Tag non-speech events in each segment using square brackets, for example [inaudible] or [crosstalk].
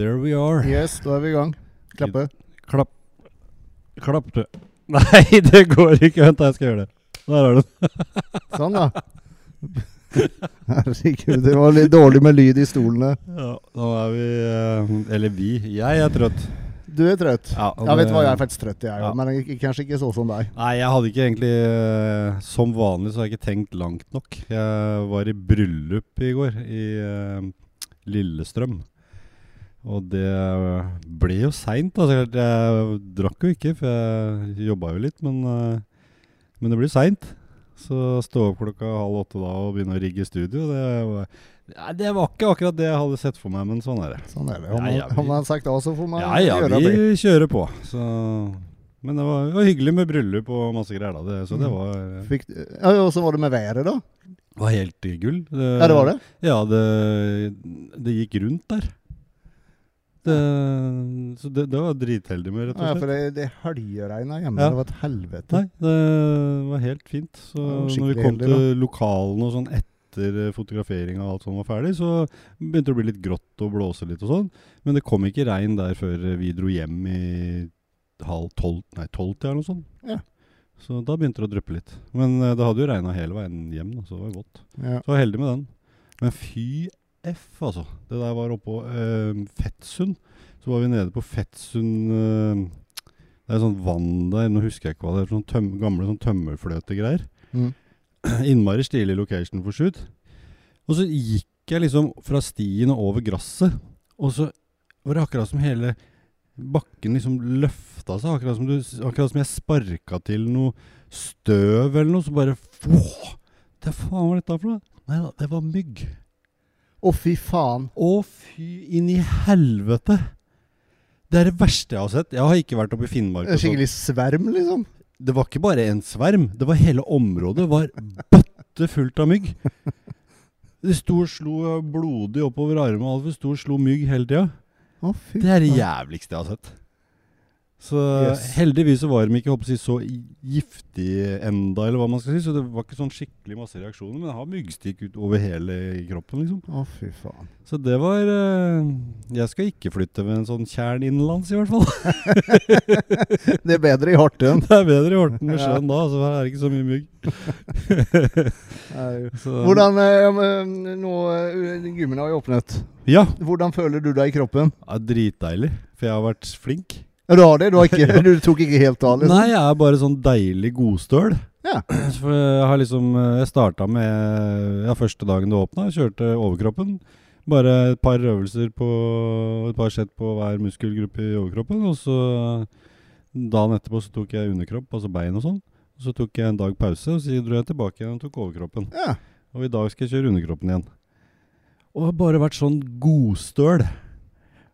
There we are. Yes, da er vi i gang. Klappe. Klapp. Klapp, du. [laughs] Nei, det går ikke. Vent, jeg skal gjøre det. Der har du. [laughs] Sånn, da. Herregud, det var litt dårlig med lyd i stolene. Ja, nå er vi eh, Eller vi. Jeg er trøtt. Du er trøtt. Ja, Jeg vet det- hva, jeg er faktisk trøtt, jeg òg. Ja. Men kanskje ikke så som deg. Nei, jeg hadde ikke egentlig eh, Som vanlig så har jeg ikke tenkt langt nok. Jeg var i bryllup i går, i eh, Lillestrøm. Og det ble jo seint. Altså, jeg, drakk jo ikke, for jeg jobba jo litt, men, eh, men det blir seint. Så stå opp klokka halv åtte da og begynne å rigge studio, det var, det var ikke akkurat det jeg hadde sett for meg, men sånn er det. Sånn er det. Om Ja, ja, vi- om man sagt A, så får man Ja ja, gjøre vi det. kjører på. Så, men det var, det var hyggelig med bryllup og masse greier. da det, Så det Mm. var, Fikk, ja, og så var det med været, da. var helt gull. Det, Ja, det var det? Ja, det, det gikk rundt der. Det, så det, det var dritheldig med, rett Ja, og for slett. det, det helgeregna hjemme. Ja. Det var et helvete. Nei, det var helt fint. Så når vi kom heldig, til lokalene og sånn etter eh, fotograferinga og alt sånn var ferdig, så begynte det å bli litt grått og blåse litt og sånn. Men det kom ikke regn der før vi dro hjem i halv tolv, nei tolv-tida eller noe sånt. Ja. Så da begynte det å dryppe litt. Men eh, det hadde jo regna hele veien hjem, da, så det var godt. Ja. Så var heldig med den. Men fy F, altså. Det der var oppå uh, Fettsund. Så var vi nede på Fettsund eh, Det er sånn vann der, nå husker jeg ikke hva det er. Sånn tøm, gamle sånn tømmerfløtegreier. Mm. [clears throat] Innmari stilig location for shoot. Og så gikk jeg liksom fra stien og over gresset, og så var det akkurat som hele bakken liksom løfta seg. Akkurat som, du, akkurat som jeg sparka til noe støv eller noe, så bare! Det faen var dette for noe? Nei da, det var mygg. Å, fy faen. Å, fy inn i helvete! Det er det verste jeg har sett. Jeg har ikke vært oppe i Finnmark. En skikkelig sverm, liksom. Det var ikke bare en sverm. Det var hele området var bøtte fullt av mygg. Det sto og slo blodig oppover armene og. Det sto og slo mygg hele tida. Det er det faen. jævligste jeg har sett. Så Yes. heldigvis så var de ikke håper jeg, så giftige enda, eller hva man skal si. Så det var ikke sånn skikkelig masse reaksjoner. Men jeg har myggstikk ut over hele kroppen, liksom. Å, fy faen. Så det var eh, Jeg skal ikke flytte ved en sånn tjern innenlands, i hvert fall. [laughs] Det er bedre i Horten. [laughs] Det er bedre i Horten med sjøen da, så her er det ikke så mye mygg. [laughs] Hvordan eh, men, Nå eh, Gymmen har jo åpnet. Ja. Hvordan føler du deg i kroppen? ja, dritdeilig. For jeg har vært flink. Ja, du har det? Du, har ikke, du tok ikke helt av? Liksom. Nei, jeg er bare sånn deilig godstøl. Ja. [clears throat] For jeg har liksom Jeg starta med Ja, første dagen det åpna, kjørte overkroppen. Bare et par øvelser på Et par sett på hver muskelgruppe i overkroppen. Og så dagen etterpå så tok jeg underkropp, altså bein og sånn. Og så tok jeg en dag pause, og så dro jeg tilbake igjen og tok overkroppen. Ja. Og i dag skal jeg kjøre underkroppen igjen. Og det har bare vært sånn godstøl.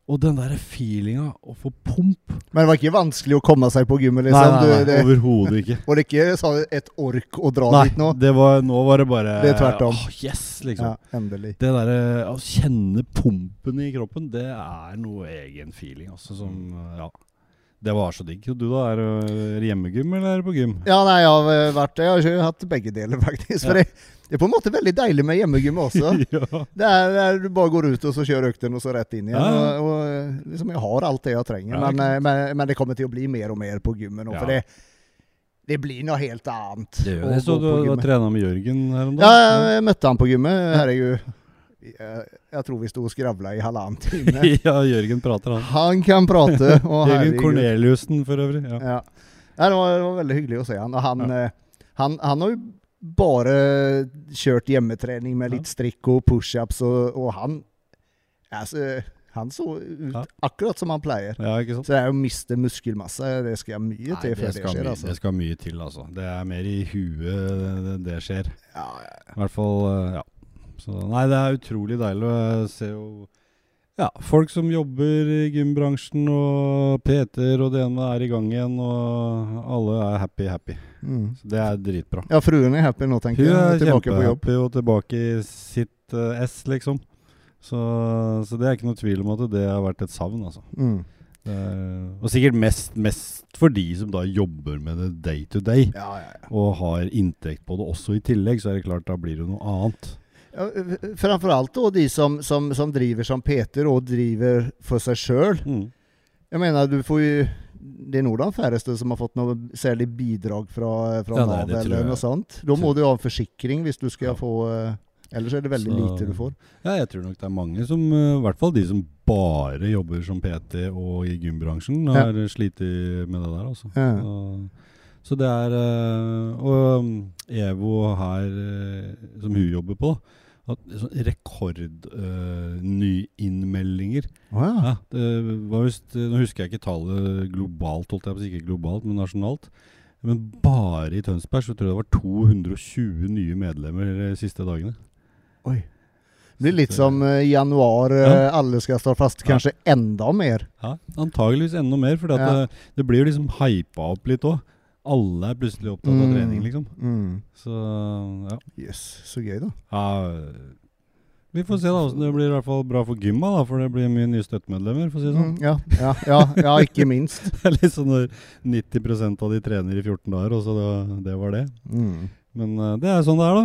Og den der feelinga å få pump Men det var ikke vanskelig å komme seg på gymmet? Liksom. Nei, nei Du, det, overhodet ikke. var [laughs] det ikke så et ork å dra Nei, dit nå? det var, nå var det bare Det er tvert om. Åh, yes, liksom. Ja, endelig. Det derre å kjenne pumpen i kroppen, det er noe egen feeling, altså, som Ja. Det var så digg. Du, da? Er det hjemmegym, eller er på gym? Ja, nei, jeg har eh, vært Jeg har ikke hatt begge deler, [laughs] faktisk. For Ja. det, det er på en måte veldig deilig med hjemmegym også. [laughs] ja. Det er, det er Du bare går ut og så kjører økten, og så rett inn igjen. Ja, ja. Og, og eh, liksom Jeg har alt det jeg trenger, Ja, men, eh, men, men det kommer til å bli mer og mer på gymmet nå. Ja. For det, det blir noe helt annet. Det gjør det. Så du har trena med Jørgen her om Ja, dagen? jeg møtte han på gymmet. Herregud. Jeg, jeg tror vi sto og skravla i halvannen time. [laughs] ja, Jørgen prater, han. Han kan [laughs] Jørgen herregud. Corneliussen, for øvrig. Ja. Ja. Det, var, det var veldig hyggelig å se han. Og han, eh, han, han har jo bare kjørt hjemmetrening med litt strikk og pushups, og, og han altså, Han så ut Ja. akkurat som han pleier. ja, ikke sant? Så det er å miste muskelmasse, det skal mye Nei, til det før det skal, skjer. mye, Altså. det skal mye til, altså. Det er mer i huet det, det skjer. Ja, ja, I hvert fall, eh, ja. Så, nei, det er utrolig deilig å se jo ja, folk som jobber i gymbransjen, og Peter og det ene er i gang igjen, og alle er happy, happy. mm. Så det er dritbra. ja, fruen er happy nå, tenker Hun jeg. er på jobb. kjempehappy og tilbake i sitt eh, S, liksom. Så, så det er ikke noe tvil om at det har vært et savn, altså. Mm. Er, og sikkert mest, mest for de som da jobber med det day to day, Ja, ja, ja. og har inntekt på det også i tillegg, så er det klart da blir det noe annet. Ja, framförallt då de som, som, som driver som Peter och driver för sig själv. Mm. Jag menar, du får ju... Det är nog de färreste som har fått något särskilt bidrag från, från Ja, NAV eller jag. något sånt. Då må du ha en försikring hvis du ska Ja. få... eh, Eller så är det väldigt Så- lite du får. Ja, jeg tror nok det er mange som, eh, i hvert fall de som bare jobber som PT og i gymbransjen, har slitt med det der, altså. Ja. Så, så det er eh, um, Evo eh, som hun jobber på, at sånn rekord eh, nyinnmeldinger. Å ja. Ja, var visst, nå husker jeg ikke tallet globalt, holdt jeg på å si, ikke globalt, men nasjonalt. Men bare i Tønsberg så tror jeg det var 220 nye medlemmer de siste dagene. Oj. Det blir lite som eh, i januar, eh, Ja. alla ska stå fast Ja. kanske ända mer. Ja, antageligvis enda mer, for Ja. det, det blir jo liksom hypa opp litt òg. Alle er plutselig opptatt av Mm. trening, liksom. Mm. Så ja. Yes, så gøy da. ja. Vi får se da åssen det blir i hvert fall bra for gymma, da, for det blir mye nye støttemedlemmer, for å si det sånn. Mm, ja, ja, ja, ja, ikke [laughs] minst. Det er litt sånn når 90% av de trener i 14 dager, og så det, det var det. Mm. Men eh, det er sånn det er, da.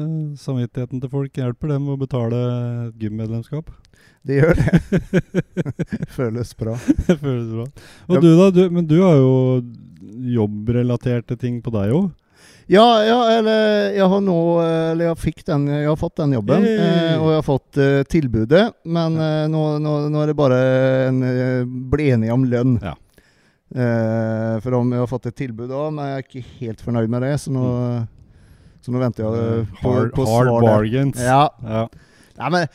Eh, samvittigheten til folk hjelper dem å betale et gymmedlemskap. Det gör det. [laughs] Føles bra. Det [laughs] føles bra. Og Ja. du da, du, men du har jo jobbrelaterte ting på deg òg. Ja, ja, eller jag har nog, eller jag fick den, jag har fått den jobben eh, och jag har fått eh, tillbudet. Men eh, nu, nu, nu är det bara en, eh, bli eniga om lön. Ja. Eh, för de, jag har fått ett tillbud av, men jag är inte helt förnöjd med det. Så nu, så nu väntar jag eh, på, hard på hard svar där. bargains. Ja, Ja. ja, men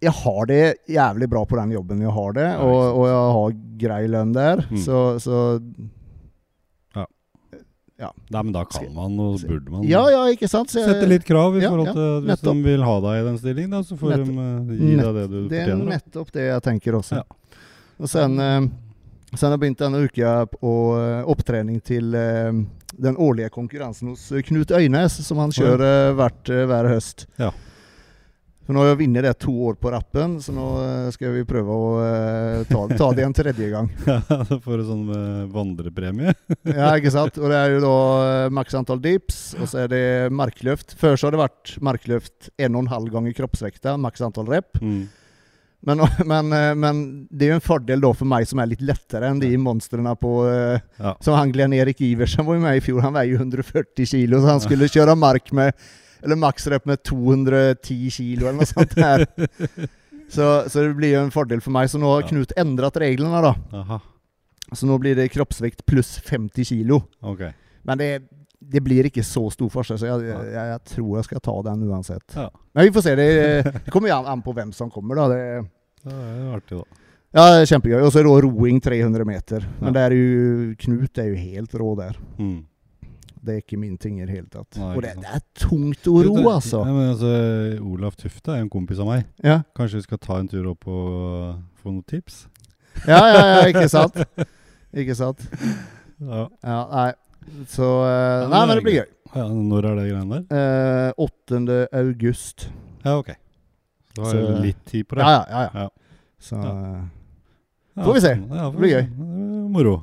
jag har det jävligt bra på den jobben jag har det. Ja, och, och jag har grej lön där. Mm. Så, så Nei, men da kan man, og så burde man ja, ja, ikke sant? Så jeg- sette litt krav i Ja, forhold ja, til at Hvis de vil ha deg i den stillingen, da, så får Nettopp. de eh, gi deg det du Det är fortjener. da. nettopp det jag tänker också. Ja. Och sen, eh, sen har jag begynt denne uka på eh, opptrening till eh, den årliga konkurrensen hos Knut Øynes som han Oj. kör eh, vart, eh, hver høst. Ja. För nu har jag vunnit det to år på rappen, så nu eh, ska vi pröva att eh, ta, ta det en tredje gång. [laughs] Ja, da får du sånn eh, vandrepremie. [laughs] Ja, sant? Och det är ju då max antal dips, och så är det markløft. Før så har det varit markløft en och en halv gånger kroppsvekta, max antal rep. Mm. Men, [laughs] men, men det är ju en fördel då för mig som är lite lättare än de monstren på Ja. som han Glenn-Erik Iversen var ju med i fjol, han väger ju 140 kilo så han skulle köra mark med eller maxrep med 210 kilo eller något sånt där. [laughs] Så, så det blir ju en fördel för mig, så nu har Ja. Knut ändrat reglerna då. Aha, Så nu blir det kroppsvikt plus 50 kilo. ok. Men det, det blir inte så stor forskjell, så jag, Ja. jag, jag tror jag ska ta den uansett. Ja. Men vi får se, det, [laughs] det kommer ju an, an på vem som kommer då. Det, Det er jo artig, da. Ja, kjempegøy. Og så det då roing 300 meter. Men Ja. det er jo Knut er jo helt rå der. Mm. Det er ikke min ting i det hele tatt. Nei, Og det, det er tungt å ro, Ja, altså. men altså, Olaf Tufte er jo en kompis av meg. Ja, Kanskje vi skal ta en tur opp og uh, få noen tips? ja, ja, ja ikke sant? Ikke sant? Ja. Ja, nei. Så eh, Ja, men Nei, det men det blir gøy. ja når er det greiene der? Eh, 8. august. Ja, ok. Så har jeg Så- litt tid på det. Ja, ja, ja. ja. Ja. Så, Ja. eh, Ja, Får vi se. Ja, Det blir gøy. Moro.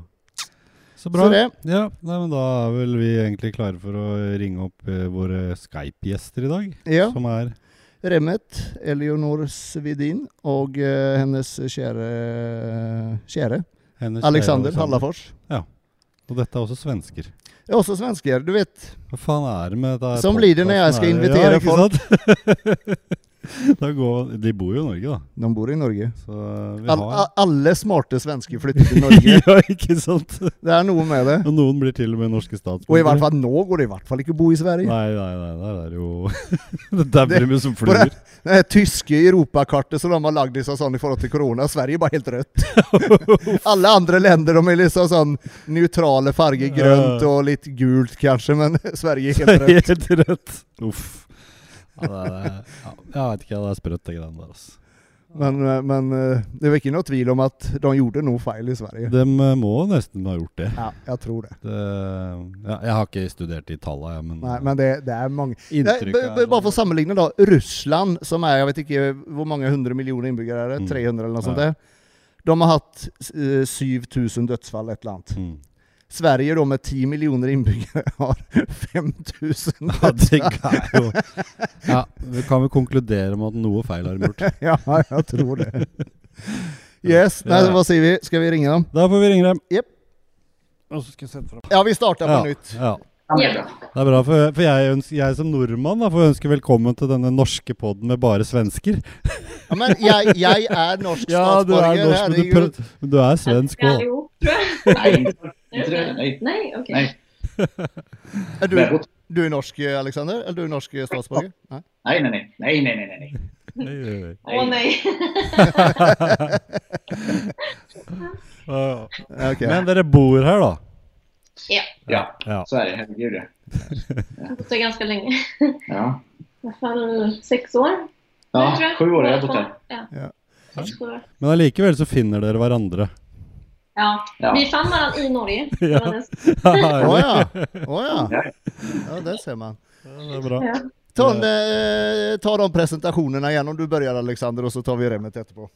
Så bra. så det. Ja, nei, men Da er vel vi egentlig klare for å ringe opp eh, våre Skype-gjester i dag. Ja. Som er Remmet, Eleonor Svedin og eh, hennes kjære Kjære hennes Alexander Hallafors. Og dette er også svensker. Det er også svensker, du vet. Hva faen er det med dette? Blir det når jeg skal invitere ja, ikke [laughs] [laughs] da går, de bor jo i Norge, da. De bor i Norge. Så eh, vi All, har a- alle smarte svensker flytter til Norge. [laughs] Ja, ikke sant? Det er noe med det. Og noen blir til og med norske statsborgere. Og i hvert fall nå går det i hvert fall ikke å bo i Sverige. Nei, nei, nei, er det jo [laughs] Det dabber med som det- fluer. Det er tyske europakartet som de har lagd liksom sånn i forhold til korona. Sverige er bare helt rødt. Alle andre länder de er liksom sånn nøytrale farger. Grønt og litt gult kanskje, men Sverige er helt rødt. Helt rødt. Uff. Ja, det ja, jeg vet ikke, det sprøtt, det greiene der. Altså. Men, men eh, det er ikke noe tvil om at de gjorde noe feil i Sverige. De eh, må nesten ha gjort det. Ja, jeg tror det. det ja, jeg har ikke studert i jeg, men, Nei, men det, det er mange Nei, inntrykket b- b- er Bare for å sånn- sammenligne, da. Russland, som er jeg vet ikke hvor mange hundre millioner innbyggere er det? Mm. 300 eller noe sånt? Ja. der. De har hatt eh, 7000 dødsfall, et eller annet. mm. Sverige då med 10 miljoner inbyggare har [laughs] 5000 Ja, det er jo Ja, vi kan vel konkludere med at noe feil har de gjort. [laughs] Ja, jag tror det. [laughs] Yes, nej, vad säger vi? Ska vi ringa dem? Da får vi ringe dem. Japp. Og så skal jeg sette fra Ja, vi startar på ja, nytt. ja. Ja, det är bra. Det er bra, for, for jeg, ønsker, jeg som nordmann da, får ønske velkommen til denne norske podden med bare svensker. Ja, men jag, jag är norsk [laughs] Ja, du er norsk, men du, prøv- men du er svensk òg. Nej. Är Men jag du, du är norsk Alexander? Eller du är norsk statsborgare? Nej. nej, nej, nej. Nej, nej, nej, nej. Nej, [laughs] nej, nej. Åh nej. [laughs] Ja. Okej. Men dere bor her, da? Ja, Ja, Ja. så är det. Herregud ja. jag har bott här ganska länge. Ja, I alla fall sex år. Ja jag. sju år har jag bott här. Ja. Men allikevel så finner dere hverandre. Ja. Ja. Vi fann varandra i Norge. [laughs] Ja. Det det. Åh ja. Åh ja. Ja. Där ser man. Ja, det er bra. Ja. Ta, eh, ta de presentationerna igen om du börjar Alexander och så tar vi remmet etterpå.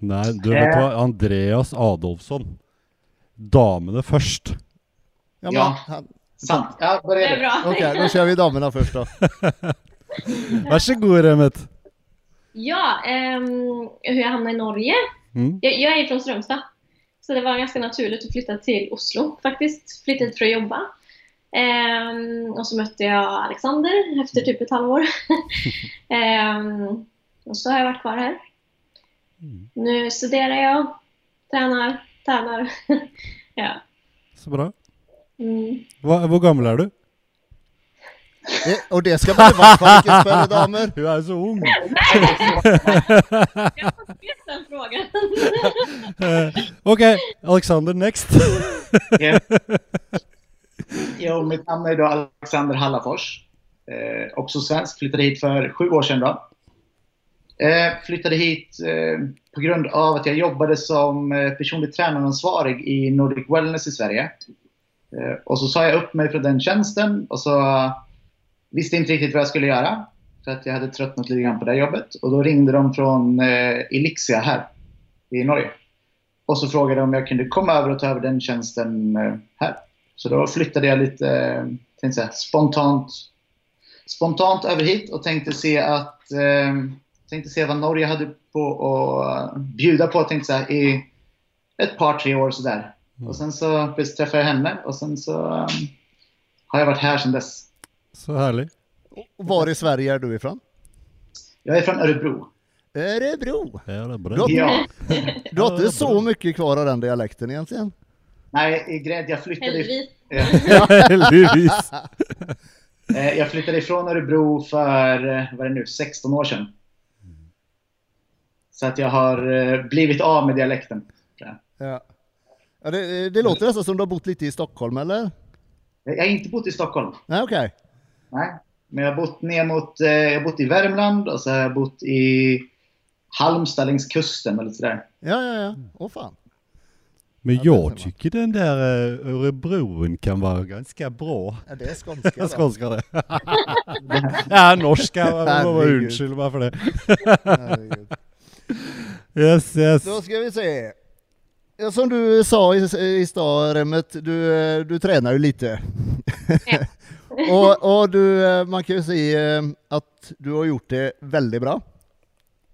Nei, du vet hva? Andreas Adolfsson. Damene først. Ja, men, han- Sant. Ja, Det börja är du. bra. Okej, då kör vi damerna först då. [laughs] Vær så god, Remet. Ja, ehm, hur jag hamnade i Norge. Mm. Jag, jag är från Strömstad. Så det var ganska naturligt att flytta till Oslo faktiskt. Flytta hit för att jobba. Ehm, och så mötte jag Alexander efter typ ett halvår. [laughs] Ehm, och så har jag varit kvar här. Mm. Nu studerar jag, tränar, tävlar. [laughs] ja. Så bra. Mm. Hva, hvor gammel er du? Det, och det ska man fall inte spela [laughs] damer. Hun er så ung. Jag får vet den frågan. [laughs] Eh, ok, Alexander next. Ja. [laughs] Jo, mitt namn är då Alexander Hallafors. Eh, också svensk. Flyttade hit för sju år sedan. Då. Eh, flyttade hit eh, på grund av att jag jobbade som eh, personlig tränaransvarig i Nordic Wellness i Sverige. Eh, och så sa jag upp mig från den tjänsten och så visste inte riktigt vad jag skulle göra. För att jag hade tröttnat lite grann på det här jobbet. Och då ringde de från eh, Elixia här i Norge. Och så frågade de om jag kunde komma över och ta över den tjänsten eh, här. Så då flyttade jag lite eh, tänkte säga, spontant, spontant över hit och tänkte se, att, eh, tänkte se vad Norge hade på att bjuda på tänkte säga, i ett par, tre år sådär. Och sen så träffade jag henne och sen så eh, har jag varit här sedan dess. Så herlig. Och Var i Sverige är du ifrån? Jag är från Örebro. Örebro. Bra. Då- Ja. [laughs] Du har inte så mycket kvar av den dialekten egentligen. Nej, i Grädd, jag flyttade, [laughs] ja, Heldigvis. [laughs] eh, jag flyttade ifrån Örebro för, eh, vad är det nu, 16 år sedan. Så att jag har eh, blivit av med dialekten. Ja. Ja, det, det låter nästan som du har bott lite i Stockholm eller? Jag har inte bott i Stockholm. Nej okej. Nej. Men jag har bott ner mot, eh, jag har bott i Värmland och så har jag bott i Halmstad längs kusten eller sådär. Ja ja ja. Åh fan. Men Ja, man. jag tycker den där eh, Örebroen kan vara ganska bra. Ja, det är skånska. [laughs] Det. [laughs] ja, norska. Meg for det. [laughs] Yes, yes. Då ska vi se. Ja, som du sa i, i stad Remmet, du, eh, du tränar ju lite. [laughs] och och du, eh, man kan ju säga att du har gjort det väldigt bra.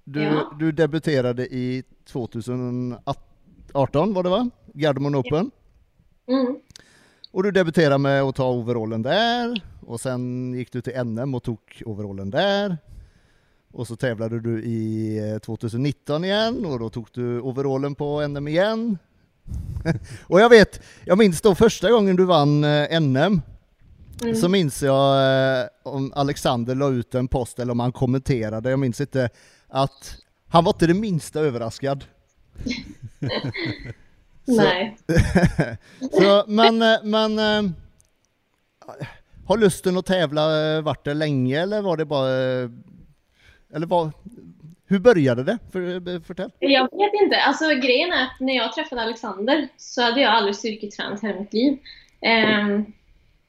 Du, Ja. du debuterade i 2018 var det va? Gardemon Open. Mm. Och du debuterade med att ta overallen där och sen gick du till NM och tog overallen där. Och så tävlade du i eh, 2019 igen och då tog du overallen på NM igen. [laughs] och jag vet, jag minns då första gången du vann eh, NM Mm. så minns jag eh, om Alexander la ut en post eller om han kommenterade, jag minns inte, att han var inte det minsta överraskad. [laughs] Nej. [laughs] Så, men, eh, men eh, har lusten att tävla eh, varit det länge eller var det bara, eh, eller vad, hur började det? För, förtäll. Jag vet inte. Alltså grejen är att när jag träffade Alexander så hade jag aldrig styrketränat hela mitt liv. Ehm,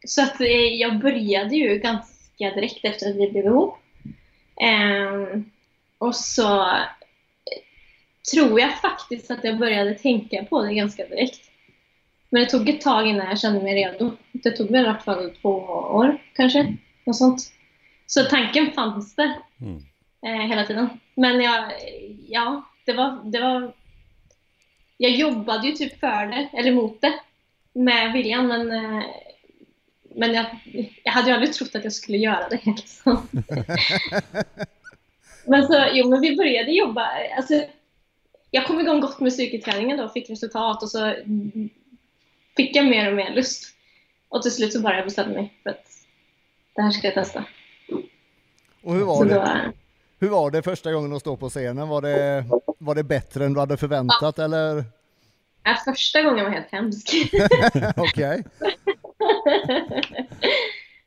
så att eh, jag började ju ganska direkt efter att vi blev ihop. Ehm, och så eh, tror jag faktiskt att jag började tänka på det ganska direkt. Men det tog ett tag innan jag kände mig redo. Det tog väl i alla fall två år kanske. Något sånt. Så tanken fanns det Mm. Eh, hela tiden. Men jag, ja, det var, det var... Jag jobbade ju typ för det, eller mot det, med viljan. Men, eh, men jag, jag hade ju aldrig trott att jag skulle göra det. [laughs] Liksom. [laughs] men så, jo, men vi började jobba. Alltså, jag kom igång gott med styrketräningen då fick resultat och så fick jag mer och mer lust. Och till slut så bara jag bestämde mig för att det här ska jag testa. Och hur Så var, då, det, hur var det första gången att stå på scenen? Var det, var det bättre än du hade förväntat eller? äh, första gången var helt hemsk. [laughs] Okej. [laughs]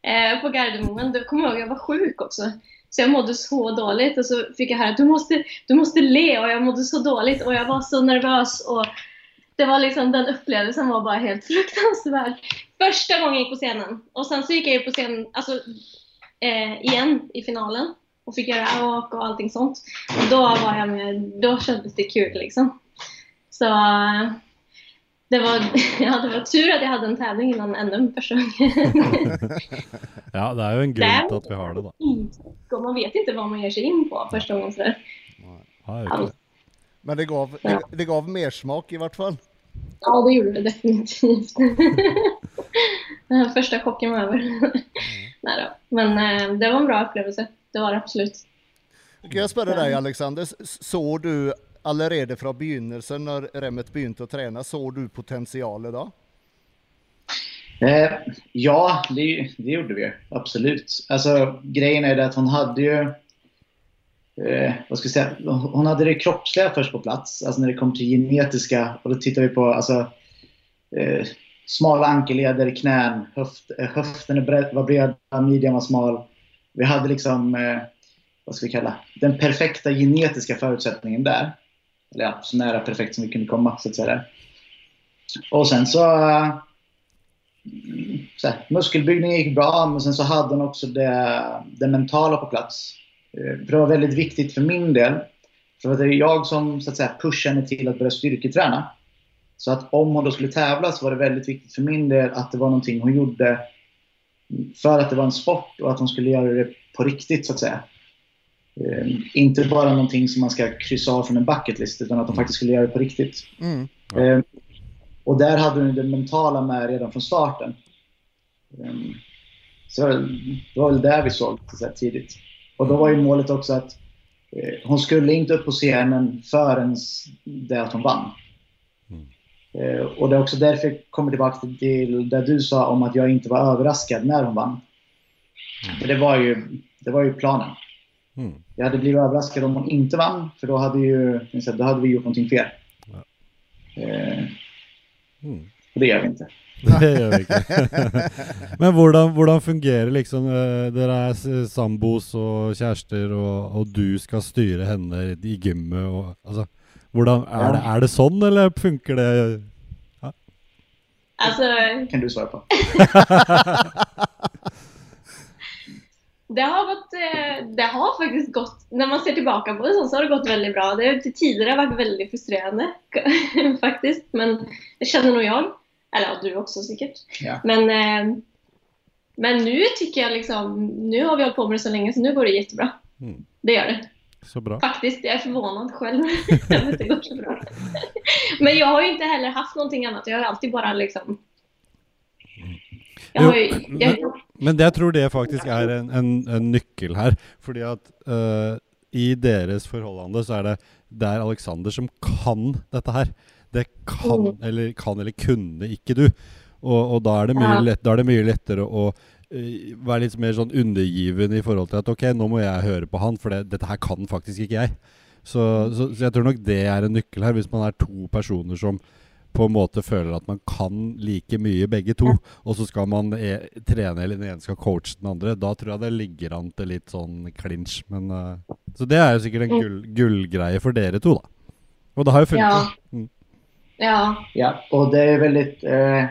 eh, på Gardermoen, då kommer jag ihåg jag var sjuk också. Så jag mådde så dåligt och så fick jag höra att du måste, du måste le och jag mådde så dåligt och jag var så nervös och det var liksom den upplevelsen var bara helt fruktansvärd. Första gången jag gick på scenen och sen så gick jag ju på scen alltså, eh, igen i finalen och fick göra åk och allting sånt. Och då var jag med, då kändes det kul liksom. Så det var, [laughs] ja, det var tur att jag hade en tävling innan NM första. [laughs] Ja, det er jo en grunn til at vi har det, da. och man vet inte vad man ger sig in på första gången sådär. Ja. Men det gav, det, det gav mer smak i vart fall. Ja, det gjorde det definitivt. [laughs] Den första chocken var över. Nej då. Men eh, det var en bra upplevelse. Det var det absolut. Kan jag spørre deg, Alexander, S- så du allerede fra begynnelsen, når Remmet begynte å trene, så du potensialet da? Eh, ja, det, det gjorde vi. Absolut. Alltså, grejen är det att hon hade ju... Eh, vad ska jag säga? Hon hade det kroppsliga först på plats. Alltså när det kom till genetiska. Och då tittar vi på alltså, eh, smala ankelleder, knän, höft, eh, höften är bred, var bred, midjan var smal. Vi hade liksom, eh, vad ska vi kalla, den perfekta genetiska förutsättningen där. Eller ja, så nära perfekt som vi kunde komma, så att säga. Och sen så... eh, så här, muskelbyggningen gick bra, men sen så hade hon också det, det mentala på plats. Eh, För det var väldigt viktigt för min del. För att det är jag som så att säga, pushar henne till att börja styrketräna. Så att om hon då skulle tävla så var det väldigt viktigt för min del att det var någonting hon gjorde för att det var en sport och att hon skulle göra det på riktigt så att säga. Eh, Inte bara någonting som man ska kryssa av från en bucket list utan att hon faktiskt skulle göra det på riktigt. Mm. Eh, och där hade hon det mentala med redan från starten. Eh, så det var väl där vi såg så här, tidigt. Och då var ju målet också att eh, hon skulle inte upp på scenen förrän det att hon vann. Eh, och det är också därför jag kommer tillbaka till det du sa om att jag inte var överraskad när hon vann. För det var ju, det var ju planen. Mm. Jag hade blivit överraskad om hon inte vann, för då hade, ju, då hade vi gjort någonting fel. Eh, Mm. och det gör vi inte. [laughs] Det gjør vi ikke. [laughs] Men hvordan, hvordan fungerer liksom eh, Dere er sambos og kjærester, og, og du skal styre henne i gymmet og Altså, hvordan er det, er det sånn, eller funker det Alltså, kan du svara på. [laughs] det har, gått, eh, det har faktiskt gått, när man ser tillbaka på det så, så har det gått väldigt bra. Det har har varit väldigt frustrerande [laughs] faktiskt. Men det känner nog jag. Eller ja, du också säkert. Ja. Men, eh, men nu tycker jag liksom, nu har vi hållit på med det så länge så nu går det jättebra. Mm. Det gör det. Så bra. Faktiskt, jag är förvånad själv [laughs] över att det går så bra. Men jag har ju inte heller haft någonting annat. Jag har alltid bara liksom... Jag har ju, Jo, jag, Men det, jeg tror det faktisk er en, en, en nøkkel her. Fordi at eh, i deres forholdene så er det det er Alexander som kan dette her. Det kan Mm. eller, kan eller kunne ikke du. Og, og da, er det mye Ja. da er det mye lettere å eh, være litt mer sånn undergiven i forhold til at ok, nå må jeg høre på han, for det, dette her kan faktisk ikke jeg. Så, så, så jeg tror nok det er en nøkkel her, hvis man er to personer som på en måte føler at man kan like mye begge to, og så skal man e trene eller den ene skal coache den andre, da tror jeg det ligger an til litt sånn clinch. Men, eh, så det er jo sikkert en gull, gullgreie for dere to, da. Og det har jo funket. ja. Mm. Ja. Ja, och det är väldigt, eh,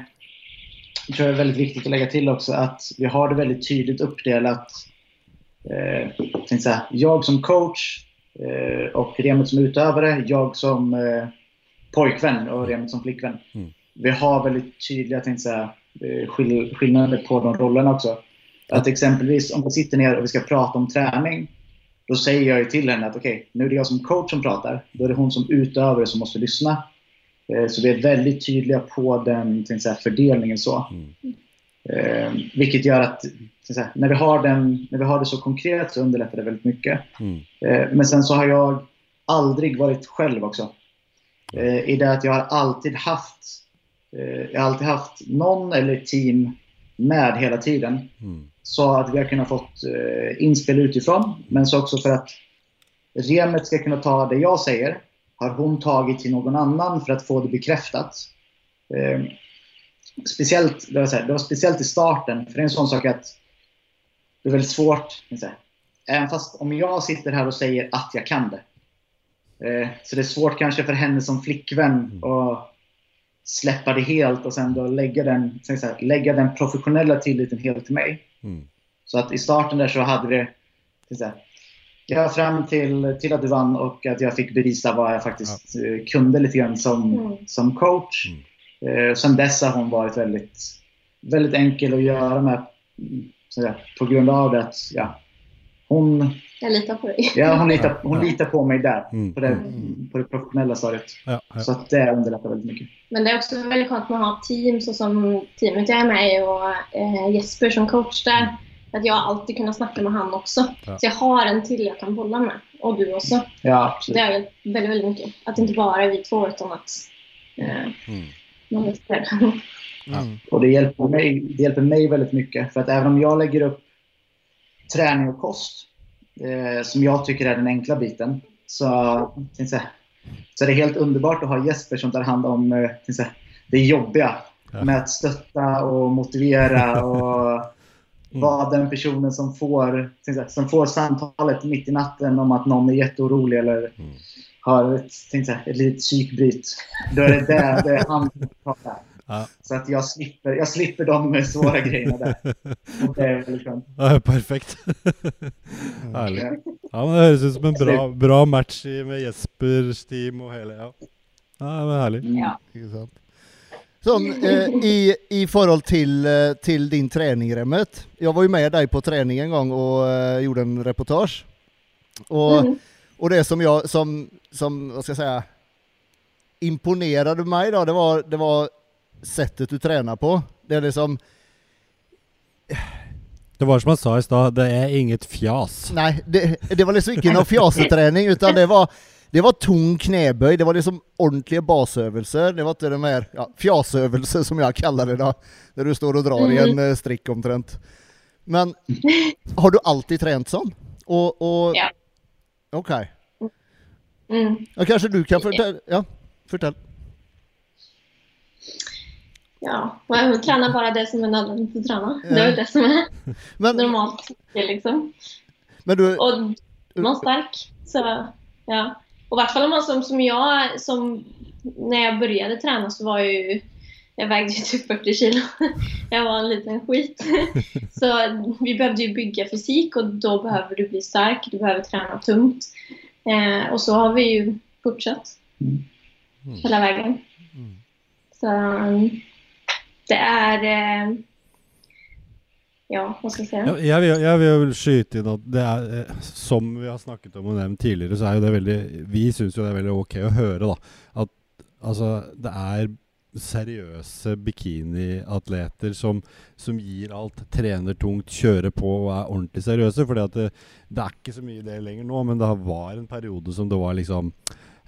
jag tror det är väldigt viktigt att lägga till också att vi har det väldigt tydligt uppdelat. Eh, jag, säga, jag som coach eh, och Remit som utövare, jag som eh, pojkvän och Remit som flickvän. Mm. vi har väldigt tydliga säga, eh, skill skillnader på de rollerna också. Att exempelvis om vi sitter ner och vi ska prata om träning, då säger jag ju till henne att okej, okay, nu är det jag som coach som pratar. Då är det hon som utövare som måste lyssna. Eh, så vi är väldigt tydliga på den säga, fördelningen. så. Mm. Eh, vilket gör att säga, när, vi har den, när vi har det så konkret så underlättar det väldigt mycket. Mm. Eh, men sen så har jag aldrig varit själv också. Eh, I det att jag har alltid haft eh, jag har alltid haft någon eller team med hela tiden. Mm. Så att vi har kunnat fått eh, inspel utifrån. Men så också för att Remet ska kunna ta det jag säger har hon tagit till någon annan för att få det bekräftat. Eh, speciellt, det var, här, det var speciellt i starten, för det är en sån sak att det är väldigt svårt. Även fast om jag sitter här och säger att jag kan det. Eh, så det är svårt kanske för henne som flickvän mm. att släppa det helt och sen då lägga den, här, lägga den professionella tilliten helt till mig. Mm. Så att i starten där så hade det ja, fram till, till att du vann och att jag fick bevisa vad jag faktiskt ja. Eh, kunde lite grann som, mm. som coach. Mm. Eh, sen dess har hon varit väldigt, väldigt enkel att göra med så på grund av det att ja, hon... Jag litar på dig. Ja, hon litar, hon ja. litar på mig där. Mm. På, det, mm. på det professionella stadiet. Ja, ja. Så att det underlättar väldigt mycket. Men det är också väldigt skönt att ha team så som teamet jag är med i och eh, Jesper som coach där. Att jag alltid kunnat snacka med han också. Så jag har en till jag kan bolla med. Och du också. Ja, absolut. Det är väldigt, väldigt mycket. Att det inte bara är vi två utan att eh, mm. [laughs] Mm. Och det hjälper, mig, det hjälper mig väldigt mycket. För att även om jag lägger upp träning och kost, eh, som jag tycker är den enkla biten, så, så, så är det helt underbart att ha Jesper som tar hand om eh, det jobbiga. Ja. Med att stötta och motivera [laughs] och. Vara den personen som får, som får samtalet mitt i natten om att någon är jätteorolig eller mm. har ett, ett litet psykbryt. Då är det det, det är han som pratar. [laughs] Ja. Så att jag slipper, jag slipper de svåra grejerna där. Det är väldigt [laughs] skönt. Ja, perfekt. Härligt. Ja, men det hörs ut som en bra, bra match med Jespers team och hela, ja. Ja, men härligt. Mm. Ja. Som, eh, i, I förhåll till, eh, till din träning Remmet. Jag var ju med dig på träning en gång och eh, gjorde en reportage. Och, mm. och det som jag, som, som, vad ska jag säga, imponerade mig då, det var, det var sättet du tränar på. Det är liksom... Det var som jag sa i stad, det är inget fjas. Nej, det, det var liksom inte någon fjaseträning utan det var, det var tung knäböj, det var liksom ordentliga basövelser, det var inte de här ja, fjasövelser som jag kallar det då, där du står och drar mm. i en mm. Eh, strick omtrent. Men har du alltid tränat sån? Och, och... Ja. Okej. Okay. Mm. Ja, kanske du kan förtälla, ja, förtäll. Ja, man tränar bara det som är nödvändigt att träna. Det är det som är [laughs] men, normalt. Liksom. Men du, och man är stark. Så, ja. Och i vart fall om man som, som jag, som när jag började träna så var jag ju jag vägde ju typ 40 kilo. [laughs] Jag var en liten skit. [laughs] Så vi behövde ju bygga fysik och då behöver du bli stark. Du behöver träna tungt. Eh, och så har vi ju fortsatt. Mm. Hela vägen. Mm. Så det är... Eh, ja, vad ska jag säga? Ja, jag, vill, jag vill skyte inn at det er, eh, som vi har snakket om och nevnt tidligere, så er jo det veldig Vi syns jo det er veldig ok å høre, da. At altså, det er seriøse bikiniatleter som, som gir alt, trener tungt, kjører på og er ordentlig seriøse. For det, eh, det er ikke så mye det lenger nå, men det var en periode som det var liksom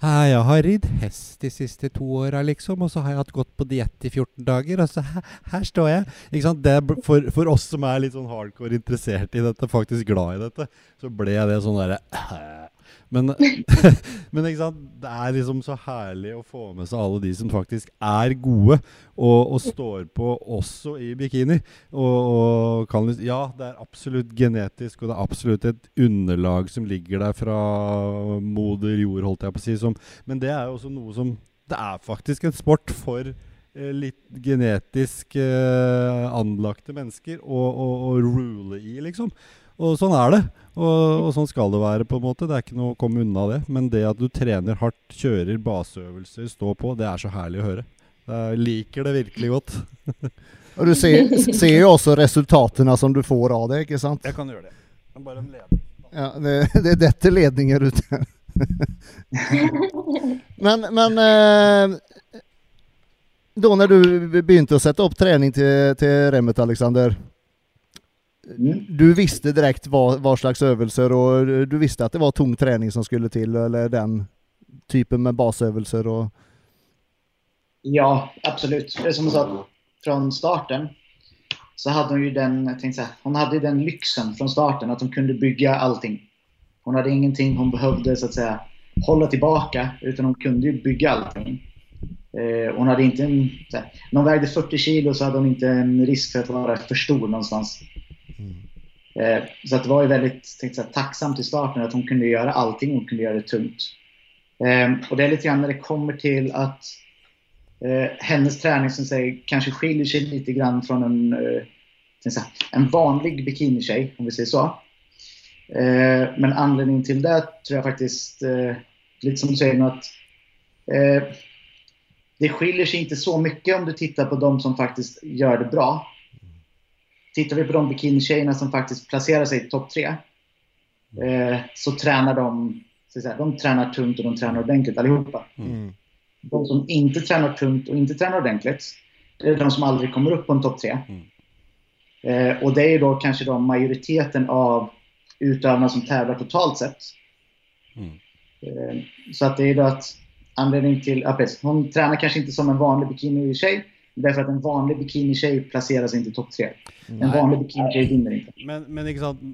Äh, jeg har ridd hest de siste to åra, liksom, og så har jeg hatt gått på diett i 14 dager, og så her, her står jeg. Ikke sant? Det, for, for, oss som er litt sånn hardcore interessert i dette, faktisk glad i dette, så ble det sånn derre äh men, [laughs] [laughs] men det er liksom så herlig å få med seg alle de som faktisk er gode, og, og står på også i bikini. Og, og kan, ja, det er absolutt genetisk, og det er absolutt et underlag som ligger der fra moder jord, holdt jeg på å si. Som, men det er jo også noe som Det er faktisk en sport for eh, litt genetisk eh, anlagte mennesker å rule i, liksom. Og sånn er det. Og, og, sånn skal det være, på en måte. Det er ikke noe å komme unna det. Men det at du trener hardt, kjører baseøvelser, står på, det er så herlig å høre. Jeg liker det virkelig godt. [laughs] Och du ser, ser ju också resultaten som du får av det, inte sant? Jeg kan gjøre det. Det bare en ledning. Ja, det, det detter ledninger ut [laughs] men, men eh, då när du begynte att sätta upp träning till, till remmet Alexander. Du visste direkt vad, vad slags övelser och du visste att det var tung träning som skulle till eller den typen med basövelser och Ja, absolut. Det är som jag sa, från starten så hade hon ju den, tänkte här, hon hade den lyxen från starten att hon kunde bygga allting. Hon hade ingenting hon behövde så att säga hålla tillbaka utan hon kunde ju bygga allting. Eh, hon hade inte en, här, när hon vägde 40 kilo så hade hon inte en risk för att vara för stor någonstans. Eh, så att det var ju väldigt tänkte säga, tacksamt i starten att hon kunde göra allting. Hon kunde göra det tungt. Eh, och det är lite grann när det kommer till att eh, hennes träning som säger, kanske skiljer sig lite grann från en, eh, en vanlig bikinitjej, om vi säger så. Eh, men anledningen till det tror jag faktiskt, eh, lite som du säger, att eh, det skiljer sig inte så mycket om du tittar på de som faktiskt gör det bra. Tittar vi på de bikinitjejerna som faktiskt placerar sig i topp tre eh, så tränar de, så säga, de tränar tungt och de tränar ordentligt allihopa. De som inte tränar tungt och inte tränar ordentligt, det är de som aldrig kommer upp på en topp tre. Eh, och det är då kanske då majoriteten av utövarna som tävlar totalt sett. Mm. Eh, så att det är då att anledningen till, ja, precis, hon tränar kanske inte som en vanlig bikini-tjej, därför att en vanlig bikini-tjej placerar sig inte i topp tre. En Nej. vanlig bikini-tjej vinner inte. Men, men ikke sant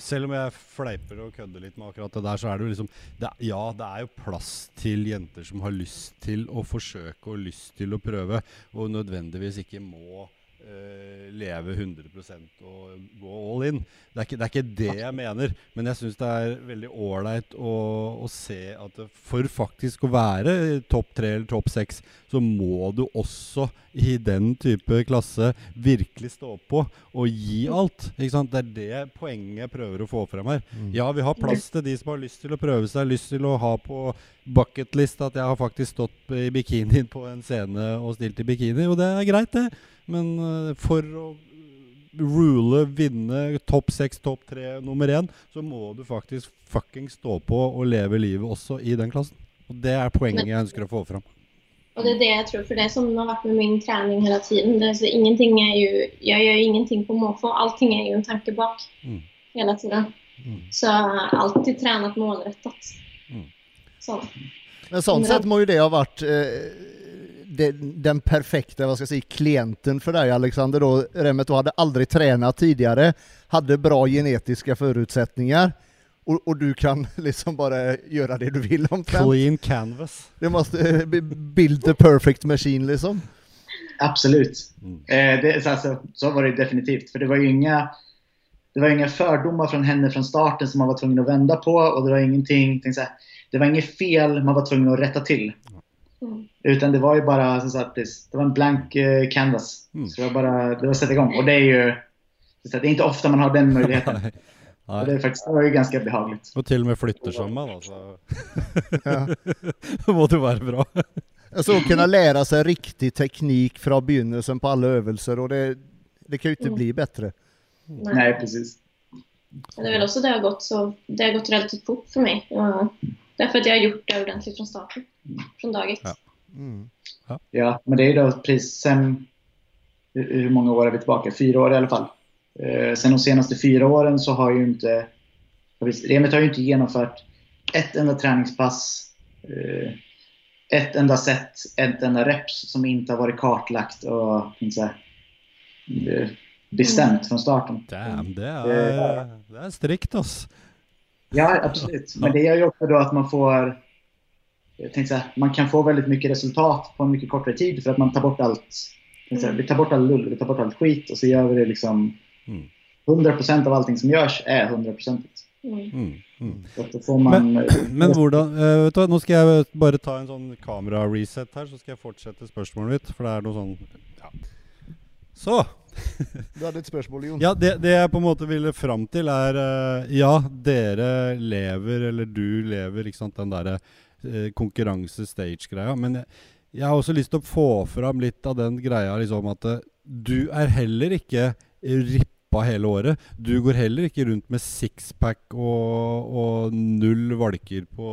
Selv om jeg fleiper og kødder litt med akkurat det der, så er det jo liksom det, Ja, det er jo plass til jenter som har lyst til å forsøke og lyst til å prøve, og nødvendigvis ikke må eh, leve 100 og gå all in. Det er, ikke, det er ikke det jeg mener, men jeg syns det er veldig ålreit å, å se at for faktisk å være topp tre eller topp seks, så må du også i den type klasse virkelig stå på og gi alt. Ikke sant? Det er det poenget jeg prøver å få frem her. Ja, vi har plass til de som har lyst til å prøve seg, lyst til å ha på bucketlist at jeg har faktisk stått i bikini på en scene og stilt i bikini, og det er greit, det. Men øh, for å rule, vinne topp seks, topp tre, nummer én, så må du faktisk fucking stå på og leve livet også i den klassen. Og det er poenget jeg ønsker å få fram. Och det är det jag tror, för det som har varit med min träning hela tiden. Det är så, ingenting är ju, jag gör ju ingenting på måfå. Allting är ju en tanke bak Mm. hela tiden. Mm. Så alltid tränat målrättat. Mm. Så. Men sånt Men- sett må ju det ha varit eh, det, den perfekta, vad ska jag säga, klienten för dig Alexander då. Remmet du hade aldrig tränat tidigare, hade bra genetiska förutsättningar och, och du kan [laughs] liksom bara göra det du vill om. Clean canvas. Det måste eh, build the perfect machine liksom. Absolut. Mm. Eh, det, så, alltså, så var det definitivt. För det var ju inga, det var inga fördomar från henne från starten som man var tvungen att vända på. Och det var ingenting, så här, det var inget fel man var tvungen att rätta till. Mm. Utan det var ju bara så att det, det var en blank eh, canvas. Mm. Så det var bara det var att sätta igång. Och det är ju så att det är inte ofta man har den möjligheten. [laughs] Och det, är faktiskt, det var ju ganska behagligt. Og til og med flytter som meg, da, så Ja. da må det være bra. Alltså att kunna lära sig riktig teknik från begynnelsen på alla övelser och det, det kan ju inte Mm. bli bättre. Nej. Nej, precis. Det är väl också det har gått så, det har gått relativt fort för mig. Därför att jag har gjort det ordentligt från starten. Från dag ett. Ja. Mm. Ja, men det är då precis sen... Hur, många år är vi tillbaka? Fyra år i alla fall. Eh, sen de senaste fyra åren så har ju inte... Remet har ju inte genomfört ett enda träningspass, eh, ett enda set, ett enda reps som inte har varit kartlagt och så här, eh, bestämt från starten. Damn, det er, det er strikt, ass. Ja, absolut. Men det gör ju också då att man får... Jag tänkte så här, man kan få väldigt mycket resultat på en mycket kortare tid för att man tar bort allt. jag så här, Vi tar bort all lull, vi tar bort allt skit och så gör vi det liksom... Mm. 100% av allting som görs är 100%. Mm. Mm, mm. Så att då får man... Men hvordan eh, Vet du nå skal jeg bare ta en sånn kamera-reset her, så skal jeg fortsette spørsmålet mitt. For det er noe sånn ja. Så. [laughs] Du hade ett spörsmål Jon. Ja, det, det jeg på en måte ville fram til, er eh, Ja, dere lever, eller du lever, ikke sant, den derre eh, konkurranse-stage-greia. Men jeg, har også lyst til å få fram litt av den greia liksom at eh, du er heller ikke rippa hele året. Du går heller ikke rundt med sixpack og, og null valker på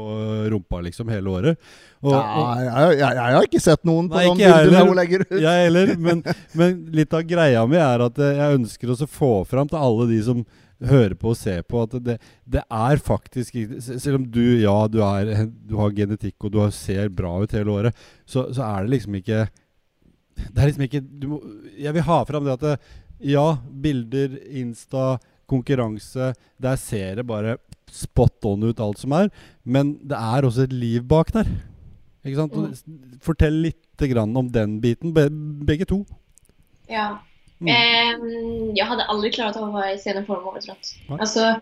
rumpa liksom hele året. Og, Ja, jeg, jeg, jeg har ikke sett noen på Nei, bildene heller. hun legger ut. Jeg heller, men, men litt av greia mi er at eh, jeg ønsker å få fram til alle de som hører på og ser på, at det, det er faktisk se- Selv om du, ja, du, er, du har genetikk og du ser bra ut hele året, så, så er det liksom ikke Det er liksom ikke må, Jeg vil ha fram det at det, ja, bilder, Insta, konkurranse Der ser det bare spot on ut, alt som er. Men det er også et liv bak der. Ikke sant? S- Fortell litt grann om den biten, be, begge to. Ja. Mm. Ehm, jag hade aldrig klarat av att vara i sceneform året runt. Nej. Alltså,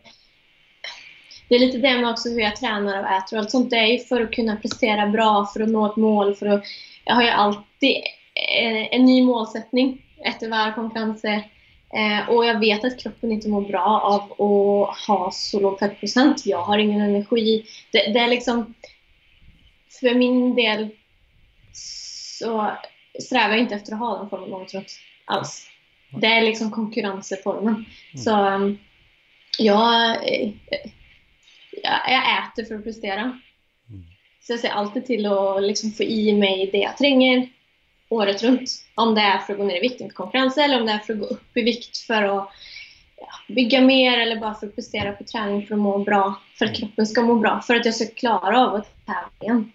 det är lite det med också hur jag tränar och äter och allt sånt. Det är ju för att kunna prestera bra, för att nå ett mål. För att, jag har ju alltid eh, en ny målsättning efter varje konkurrens. Eh, och jag vet att kroppen inte mår bra av att ha så låg fettprocent. Jag har ingen energi. Det, det är liksom... För min del så strävar jag inte efter att ha den formen året runt alls. Det är liksom konkurrenseformen. Så um, jag, eh, jag, äter för att prestera. Så jag ser alltid till att liksom få i mig det jag tränger året runt. Om det är för att gå ner i vikt inför konkurrenser eller om det är för att gå upp i vikt för att ja, bygga mer eller bara för att prestera på träning för att må bra. För att kroppen ska må bra. För att jag ska klara av att tävla igen.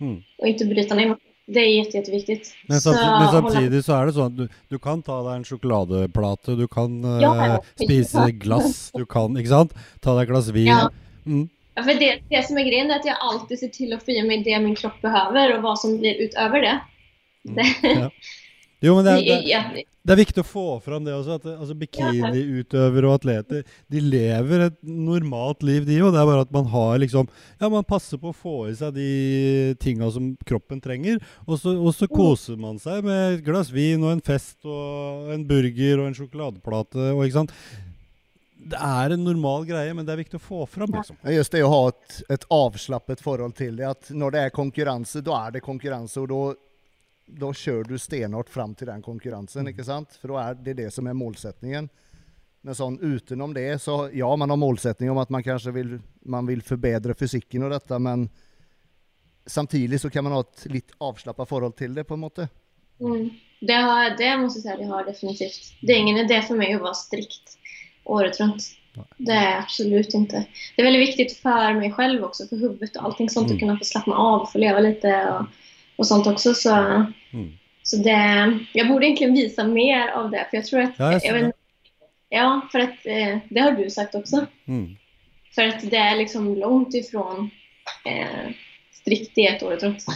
Mm. Och inte bryta ner mig. Det är jätte, jätteviktigt. Men, Så men hålla- samtidig så er det sånn at du, du kan ta deg en sjokoladeplate, du kan Ja, spise glass, du kan Ikke sant? Ta deg et glass vin. Ja. Mm. Ja, för det, det som är grejen är att jag alltid ser till att få i mig det min kropp behöver och vad som blir utöver det. det, Ja. [laughs] Jo, men det er, det, ja, det er viktig å få fram det også. At det- altså Bikiniutøvere og atleter De lever et normalt liv, de òg. Det er bare at man har liksom Ja, man passer på å få i seg de tinga som kroppen trenger. Og så, og så koser man seg med et glass vin og en fest og en burger og en sjokoladeplate. Og ikke sant Det er en normal greie, men det er viktig å få fram. liksom Ja, Just det, att ha ett, ett avslappet förhåll till det. Att när det är konkurrens, då är det konkurrens och då, då kör du stenhårt fram till den konkurrensen, inte sant? För då är det det som är målsättningen. Men sån utenom det så, ja man har målsättning om att man kanske vill, man vill förbättra fysiken och detta men samtidigt så kan man ha ett lite avslappnat förhåll till det på något sätt. mm, det, har, det måste jag säga det har definitivt. Det är ingen idé för mig att vara strikt året runt. Det är absolut inte. Det är väldigt viktigt för mig själv också, för huvudet och allting sånt, Mm. att kunna få slappna av och få leva lite och, och sånt också. Så, Mm. så det, jag borde egentligen visa mer av det, för jag tror att... Ja, jag vet, det. ja för att eh, det har du sagt också. Mm. För att det är liksom långt ifrån eh, strikt diet året runt.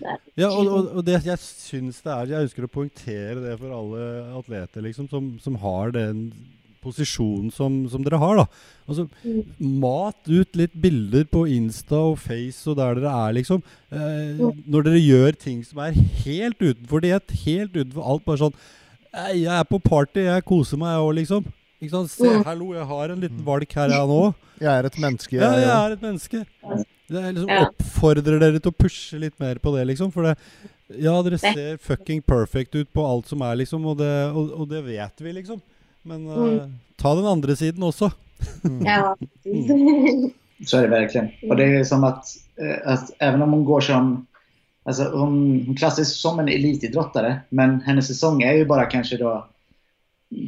Där. Ja, og, og, og det jeg syns det er Jeg ønsker å poengtere det for alle atleter liksom, som, som har den posisjonen som, som dere har. da Altså, Mm. Mat ut litt bilder på Insta og Face og der dere er, liksom. Eh, Mm. når dere gjør ting som er helt utenfor diett, helt utenfor alt. Bare sånn «Ei, Jeg er på party, jeg koser meg, jeg òg, liksom. Ikke sant? Se, Mm. hallo, jeg har en liten valk her, jeg nå. Jag är ett mänske. Ja, jag- jeg er et menneske. Det er liksom Ja. Oppfordrer dere til å pushe litt mer på det, liksom. For det Ja, dere Det. ser fucking perfect ut på alt som er, liksom. Og det, og, og det vet vi, liksom. Men Mm. ta den andre siden også. Ja, Så är det verkligen. Och det är som att, eh, att även om hon går som... Alltså hon, hon klassas som en elitidrottare, men hennes säsong är ju bara kanske då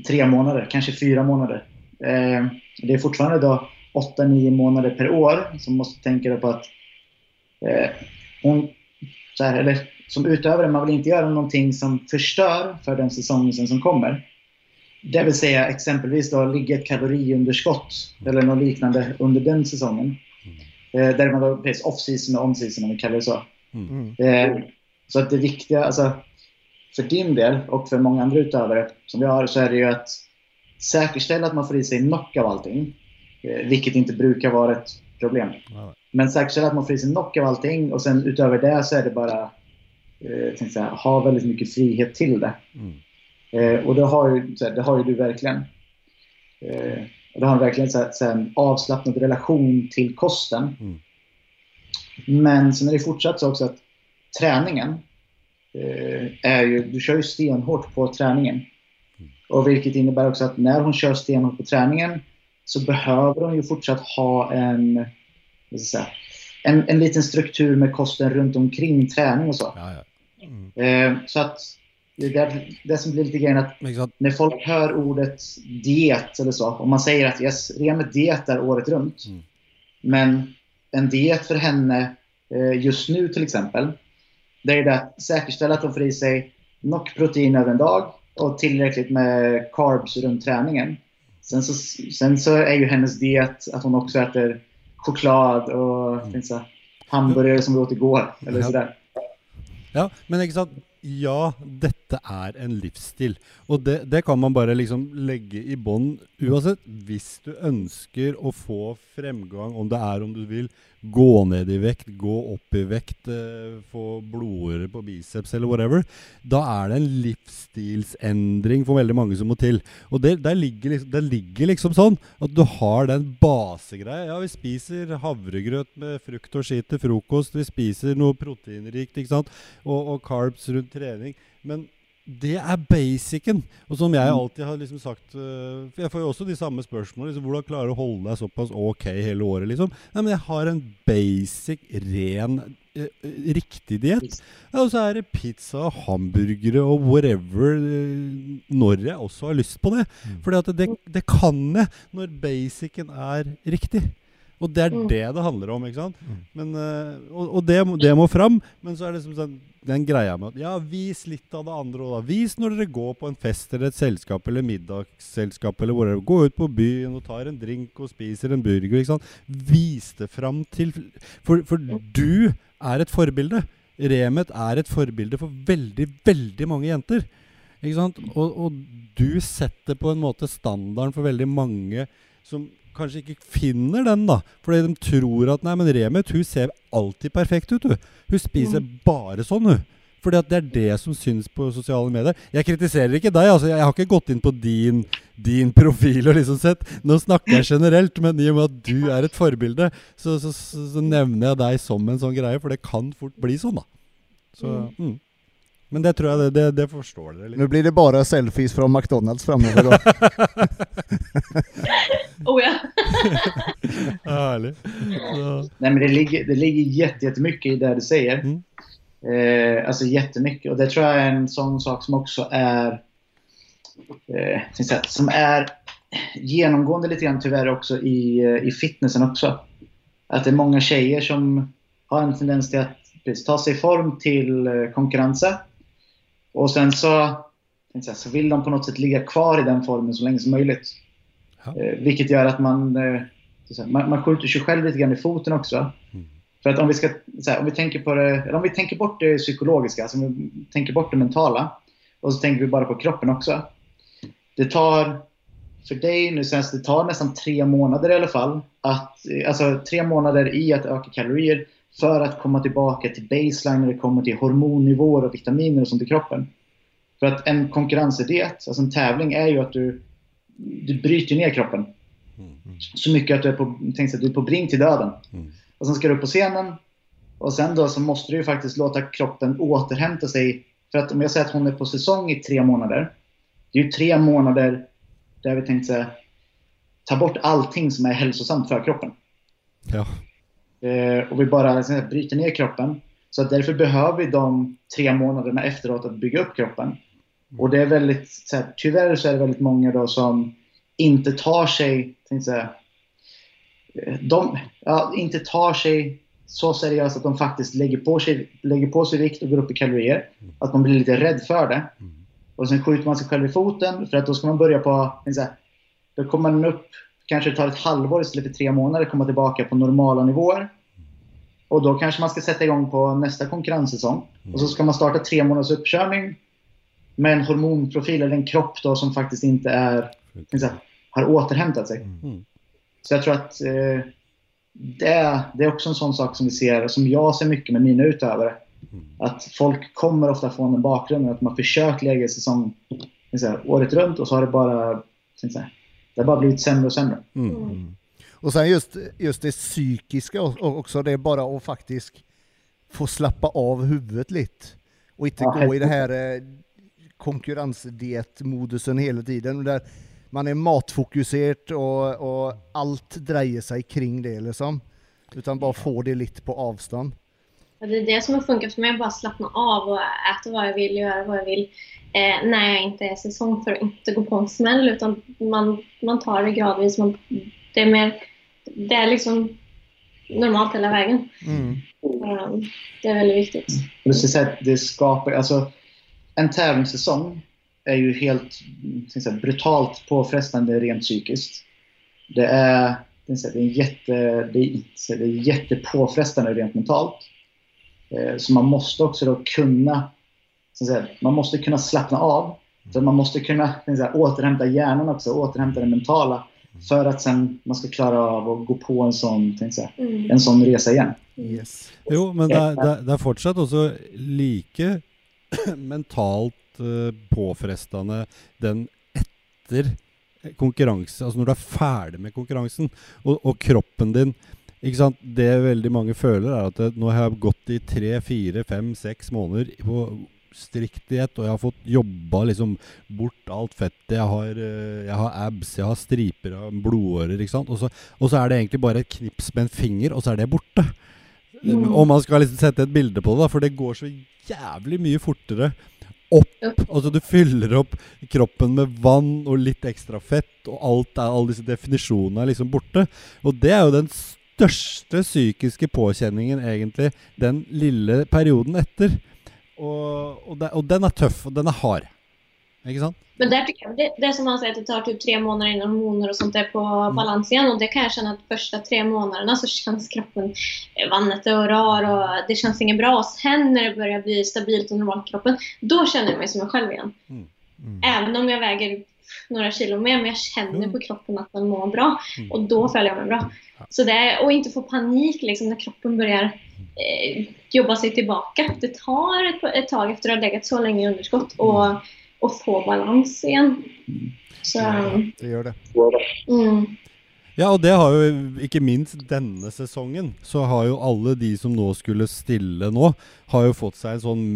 tre månader, kanske fyra månader. Eh, det är fortfarande då åtta, nio månader per år som måste tänka på att eh, hon, så här, eller som utövare, man vill inte göra någonting som förstör för den säsongen som kommer. Det vill säga exempelvis då ligga ett kaloriunderskott eller något liknande under den säsongen. Eh, där man då precis off-season och on-season om vi kallar det så. Mm. Eh, så att det viktiga, alltså för din del och för många andra utövare som vi har så är det ju att säkerställa att man får i sig knock av allting. Eh, vilket inte brukar vara ett problem. Ja. Men säkerställa att man får i sig knock av allting och sen utöver det så är det bara eh, säga, ha väldigt mycket frihet till det. Mm. Eh, och det har, ju, här, det har ju du verkligen. Eh, och det har verkligen så här, så här, en avslappnad relation till kosten. Mm. Men sen är det fortsatt så också att träningen eh, är ju, du kör ju stenhårt på träningen. Och vilket innebär också att när hon kör stenhårt på träningen så behöver hon ju fortsatt ha en, säga, en, en liten struktur med kosten runt omkring träning och så. Ja, ja. Mm. Eh, så att det, är där, det som blir lite grejen att Ikke sant? när folk hör ordet diet eller så, om man säger att yes, Remet diet är året runt. Mm. Men en diet för henne eh, just nu till exempel, det är det att säkerställa att hon får i sig nog protein över en dag och tillräckligt med carbs runt träningen. Sen så, sen så är ju hennes diet att hon också äter choklad och mm. så, hamburgare som vi åt igår. Eller Ja. sådär. Ja, men sant Ja, dette er en livsstil. Og det, det kan man bare liksom legge i bånn uansett. Hvis du ønsker å få fremgang, om det er om du vil gå ned i vekt, gå opp i vekt, eh, få blodårer på biceps eller whatever, da er det en livsstilsendring for veldig mange som må til. Og det, der ligger, liksom, det ligger liksom sånn at du har den basegreia. Ja, vi spiser havregrøt med frukt og skitt til frokost. Vi spiser noe proteinrikt ikke sant? Og, og carbs rundt trening. Men det er basicen. Og som jeg alltid har liksom sagt For jeg får jo også de samme spørsmålene. Liksom, hvordan klarer du å holde deg såpass ok hele året, liksom? Nei, men jeg har en basic, ren, øh, øh, riktig diett. Ja, og så er det pizza, hamburgere og whatever når jeg også har lyst på det. Fordi at det, det kan jeg når basicen er riktig. Og det er Mm. det det handler om, ikke sant? Men, øh, og og det, det må fram. Men så er det liksom sånn, den greia med at ja, vis litt av det andre òg, da. Vis når dere går på en fest eller et selskap eller middagsselskap eller whatever. Gå ut på byen og tar en drink og spiser en burger. ikke sant? Vis det fram til For, for du er et forbilde. Remet er et forbilde for veldig, veldig mange jenter. Ikke sant? Og, og du setter på en måte standarden for veldig mange som kanskje ikke finner den, da. Fordi de tror at Nei, men Remet hun ser alltid perfekt ut, hun. Hun spiser bare sånn, hun. Fordi at det er det som syns på sosiale medier. Jeg kritiserer ikke deg, altså. Jeg har ikke gått inn på din, din profil og liksom sett Nå snakker jeg generelt, men i og med at du er et forbilde, så, så, så, så nevner jeg deg som en sånn greie, for det kan fort bli sånn, da. Så, mm. Men det tror jeg det, det, det forstår dere litt. Nu blir det bara selfies från McDonalds framöver då. [laughs] Oh ja. [laughs] Så, Nej, men det ligger, det ligger jätte- jättemycket i det du säger. Mm. Eh, alltså jättemycket. Och det tror jag är en sån sak som också är eh, jag som är genomgående lite grann tyvärr också i, eh, i fitnessen också. Att det är många tjejer som har en tendens till att ta sig i form till eh, konkurrensen. Och sen så, så vill de på något sätt ligga kvar i den formen så länge som möjligt. Ja. Eh, vilket gör att man, eh, man, man skjuter sig själv lite grann i foten också. För att om vi, ska, här, om, vi tänker på det, om vi tänker bort det psykologiska, alltså om vi tänker bort det mentala och så tänker vi bara på kroppen också. Det tar, för dig nu senast, det tar nästan tre månader i alla fall, att, alltså tre månader i att öka kalorier för att komma tillbaka till baseline när det kommer till hormonnivåer och vitaminer och sånt i kroppen. För att en konkurrensidiet, alltså en tävling, är ju att du, du bryter ner kroppen. Så mycket att du är på, tänk att du är på brink till döden. Mm. Och sen ska du upp på scenen. Och sen då så måste du ju faktiskt låta kroppen återhämta sig. För att om jag säger att hon är på säsong i tre månader. Det är ju tre månader där vi tänkte ta bort allting som är hälsosamt för kroppen. ja. Eh, och vi bara bryter ner kroppen. Så att därför behöver vi de tre månaderna efteråt att bygga upp kroppen. Och det är väldigt, så här, tyvärr så är det väldigt många då som inte tar sig, säga, eh, de ja, inte tar sig så seriöst att de faktiskt lägger på, sig, lägger på sig vikt och går upp i kalorier. Att man blir lite rädd för det. Och sen skjuter man sig själv i foten för att då ska man börja på, säga, då kommer man upp, kanske det tar ett halvår istället för tre månader, komma tillbaka på normala nivåer. Och då kanske man ska sätta igång på nästa konkurrenssäsong. Och så ska man starta tre månaders uppkörning med en hormonprofil eller en kropp då som faktiskt inte är, tänkte säga, har återhämtat sig. Mm. Så jag tror att eh, det, är, det är också en sån sak som vi ser, som jag ser mycket med mina utövare. Att folk kommer ofta från en bakgrund att man försökt lägga säsong jag säga, året runt och så har det bara, jag säga, det har bara blivit sämre och sämre. Mm. Och sen just, just det psykiska också, det är bara att faktiskt få slappa av huvudet lite. och inte Ja, gå i det här eh, konkurrensdietmodusen hela tiden. Där man är matfokuserad och, och allt drejer sig kring det liksom. Utan bara få det lite på avstånd. Det är det som har funkat för mig, bara slappna av och äta vad jag vill, göra vad jag vill. Eh, när jag inte är säsong för att inte gå på en smäll utan man, man tar det gradvis. Man, det, är mer, det är liksom normalt hela vägen. Mm. Eh, det är väldigt viktigt. Du ska säga att det skapar, alltså en tävlingssäsong är ju helt jag säga, brutalt påfrestande rent psykiskt. Det är, det är, det är, jätte, det är, det är jättepåfrestande rent mentalt. Eh, Så man måste också då kunna, att säga, man måste kunna slappna av. Så man måste kunna så att säga, återhämta hjärnan också, återhämta det mentala. För att sen man ska klara av att gå på en sån, så att säga, Mm. en sån resa igen. Yes. Jo, men det, er fortsatt også like [clears throat] mentalt eh, påfrestende den etter konkurranse, altså når du er ferdig med konkurransen, og, og kroppen din ikke sant? Det veldig mange føler, er at det, nå har jeg gått i tre, fire, fem, seks måneder på strikt diett, og jeg har fått jobba liksom bort alt fettet. Jeg har, eh, jeg har abs, jeg har striper av blodårer, ikke sant. Og så, og så er det egentlig bare et knips med en finger, og så er det borte. Mm. Om man skal liksom sette et bilde på det, da, for det går så jævlig mye fortere opp. Altså du fyller opp kroppen med vann og litt ekstra fett, og alt er, alle disse definisjonene er liksom borte. Og det er jo den største psykiske påkjenningen, egentlig, den lille perioden etter. Og, det, og den er tøff, og den er hard. Ikke sant? Men där tycker jag, det, det är som man säger att det tar typ tre månader innan hormoner och sånt är på balans igen. Och det kan jag känna att första tre månaderna så [laughs] känns kroppen eh, vannete och rar och det känns inget bra. Och sen när det börjar bli stabilt och normalt i kroppen, då känner jag mig som mig själv igen. Mm. Även om jag väger några kilo mer, men jag känner Mm. på kroppen att den mår bra. Mm. Och då följer jag mig bra. Så det är, och inte få panik liksom, när kroppen börjar eh, jobba sig tillbaka. Det tar ett, ett tag efter att ha legat så länge i underskott och, och få balans igen. Så, Det gör det. mm, Ja, og det har jo ikke minst denne sesongen, så har jo alle de som nå skulle stille nå, har jo fått seg en sånn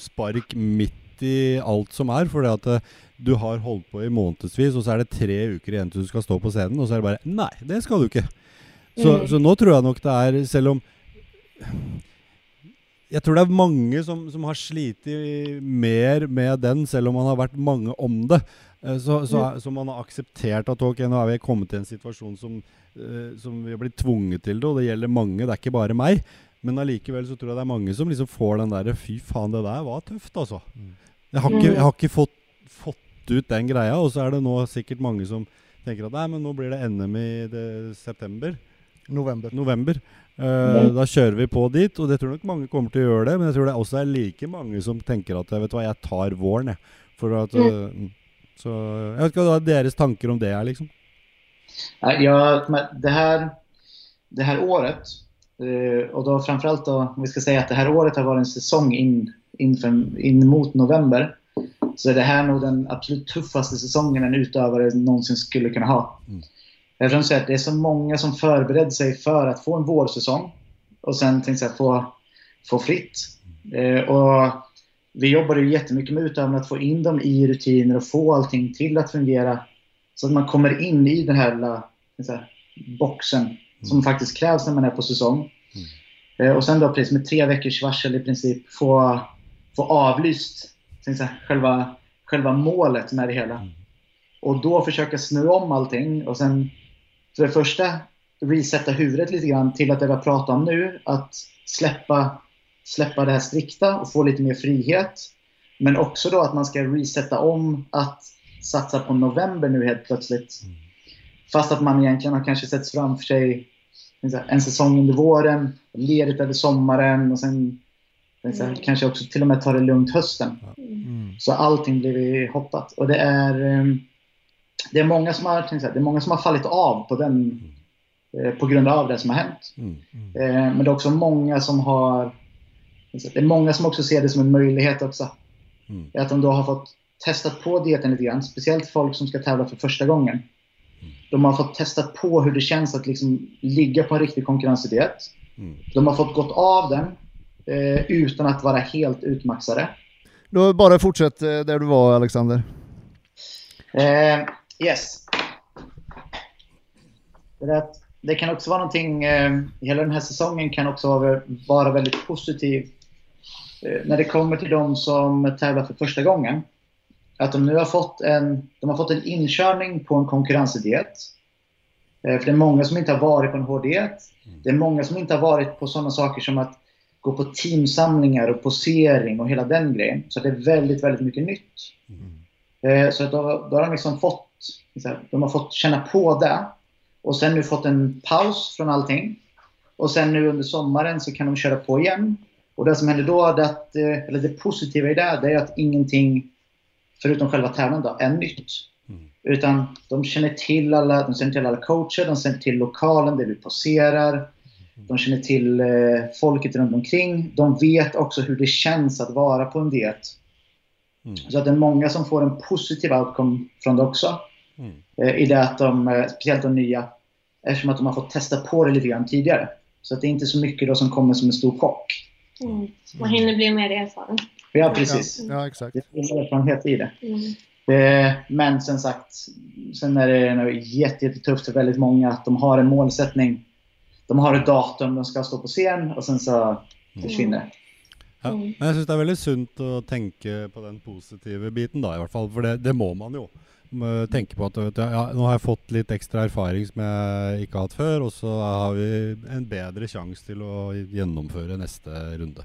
spark midt i alt som er. Fordi at eh, du har holdt på i månedsvis, og så er det tre uker igjen til du skal stå på scenen, og så er det bare Nei, det skal du ikke. Så, Mm. så nå tror jeg nok det er, selv om Jeg tror det er mange som, som har slitt mer med den, selv om man har vært mange om det. Eh, Så, så, så man har akseptert at ok, nå er vi kommet til en situasjon som, eh, som vi har blitt tvunget til det, og det gjelder mange, det er ikke bare meg. Men allikevel så tror jeg det er mange som liksom får den derre Fy faen, det der var tøft, altså. Jeg har ikke, jeg har ikke fått, fått ut den greia, og så er det nå sikkert mange som tenker at nei, men nå blir det NM i det, september. November. November. Eh, Da kjører vi på dit, og det tror nok mange kommer til å gjøre det. Men jeg tror det også er like mange som tenker at vet du hva, jeg tar våren, jeg. For at, eh, mm. Så jeg vet ikke hva deres tanker om det er, liksom. Jag, men det, här, det här året, eh, och då framförallt då, om vi ska säga att det här året har varit en säsong in, inför, in mot november, så är det här nog den absolut tuffaste säsongen en utövare någonsin skulle kunna ha. Mm. Eftersom så att det är så många som förbereder sig för att få en vårsäsong och sen tänkte jag få, få fritt. Eh, och vi jobbade ju jättemycket med utövarna att få in dem i rutiner och få allting till att fungera så att man kommer in i den här lilla här, boxen som faktiskt krävs när man är på säsong. Eh, och sen då precis med tre veckors varsel i princip få, få avlyst säga, själva, själva målet med det hela. Och då försöka snurra om allting och sen för det första resetta huvudet lite grann till att det vi har pratat om nu. Att släppa, släppa det här strikta och få lite mer frihet. Men också då att man ska resetta om att satsa på november nu helt plötsligt. Fast att man egentligen har kanske sett framför sig en säsong under våren, ledigt över sommaren och sen här, kanske också till och med ta det lugnt hösten. Mm. Så allting blev hoppat. Och det är, ehm, det är, många, som har, det är många som har fallit av på, den, eh, på grund av det som har hänt. Mm. Eh, Men det är också många som har det är många som också ser det som en möjlighet också. Mm. Att de då har fått testat på dieten lite grann. Speciellt folk som ska tävla för första gången. De har fått testat på hur det känns att liksom ligga på en riktig konkurrensdiet. Mm. De har fått gått av den eh, utan att vara helt utmaxade. Då bara fortsätt eh, där du var Alexander. Eh, yes. Det, det kan också vara någonting, eh, hela den här säsongen kan också vara, vara väldigt positiv eh, när det kommer till de som tävlar för första gången. Att de nu har fått en, de har fått en inkörning på en konkurrensdiet. Eh, för det är många som inte har varit på en hård diet. Det är många som inte har varit på sådana saker som att gå på teamsamlingar och posering och hela den grejen. Så det är väldigt, väldigt mycket nytt. Eh, Så då, då har de liksom fått, de har fått känna på det. Och sen nu fått en paus från allting. Och sen nu under sommaren så kan de köra på igen. Och det som händer då, det, att, eh, eller det positiva i det, det är att ingenting, förutom själva tävlingen då, är nytt. Utan de känner till alla, de känner till alla coacher, de känner till lokalen där vi poserar. De känner till eh, folket runt omkring. De vet också hur det känns att vara på en diet. Så att det är många som får en positiv outcome från det också. Eh, I det att de, eh, speciellt de nya, eftersom att de har fått testa på det lite grann tidigare. Så att det är inte så mycket då som kommer som en stor chock. Mm. Man hinner bli mer erfaren. Ja, precis. Ja, ja exakt. Det finns erfarenhet i det. Mm. Eh, Men som sagt, sen är det jättetufft för väldigt många att de har en målsättning. De har ett datum, de ska stå på scen och sen så försvinner det. Ja. Mm. Men jeg syns det er veldig sunt å tenke på den positive biten, da, i hvert fall. For det, det må man jo. Må Tenke på at vet du, ja, nå har jeg fått litt ekstra erfaring som jeg ikke har hatt før, og så har vi en bedre sjanse til å gjennomføre neste runde.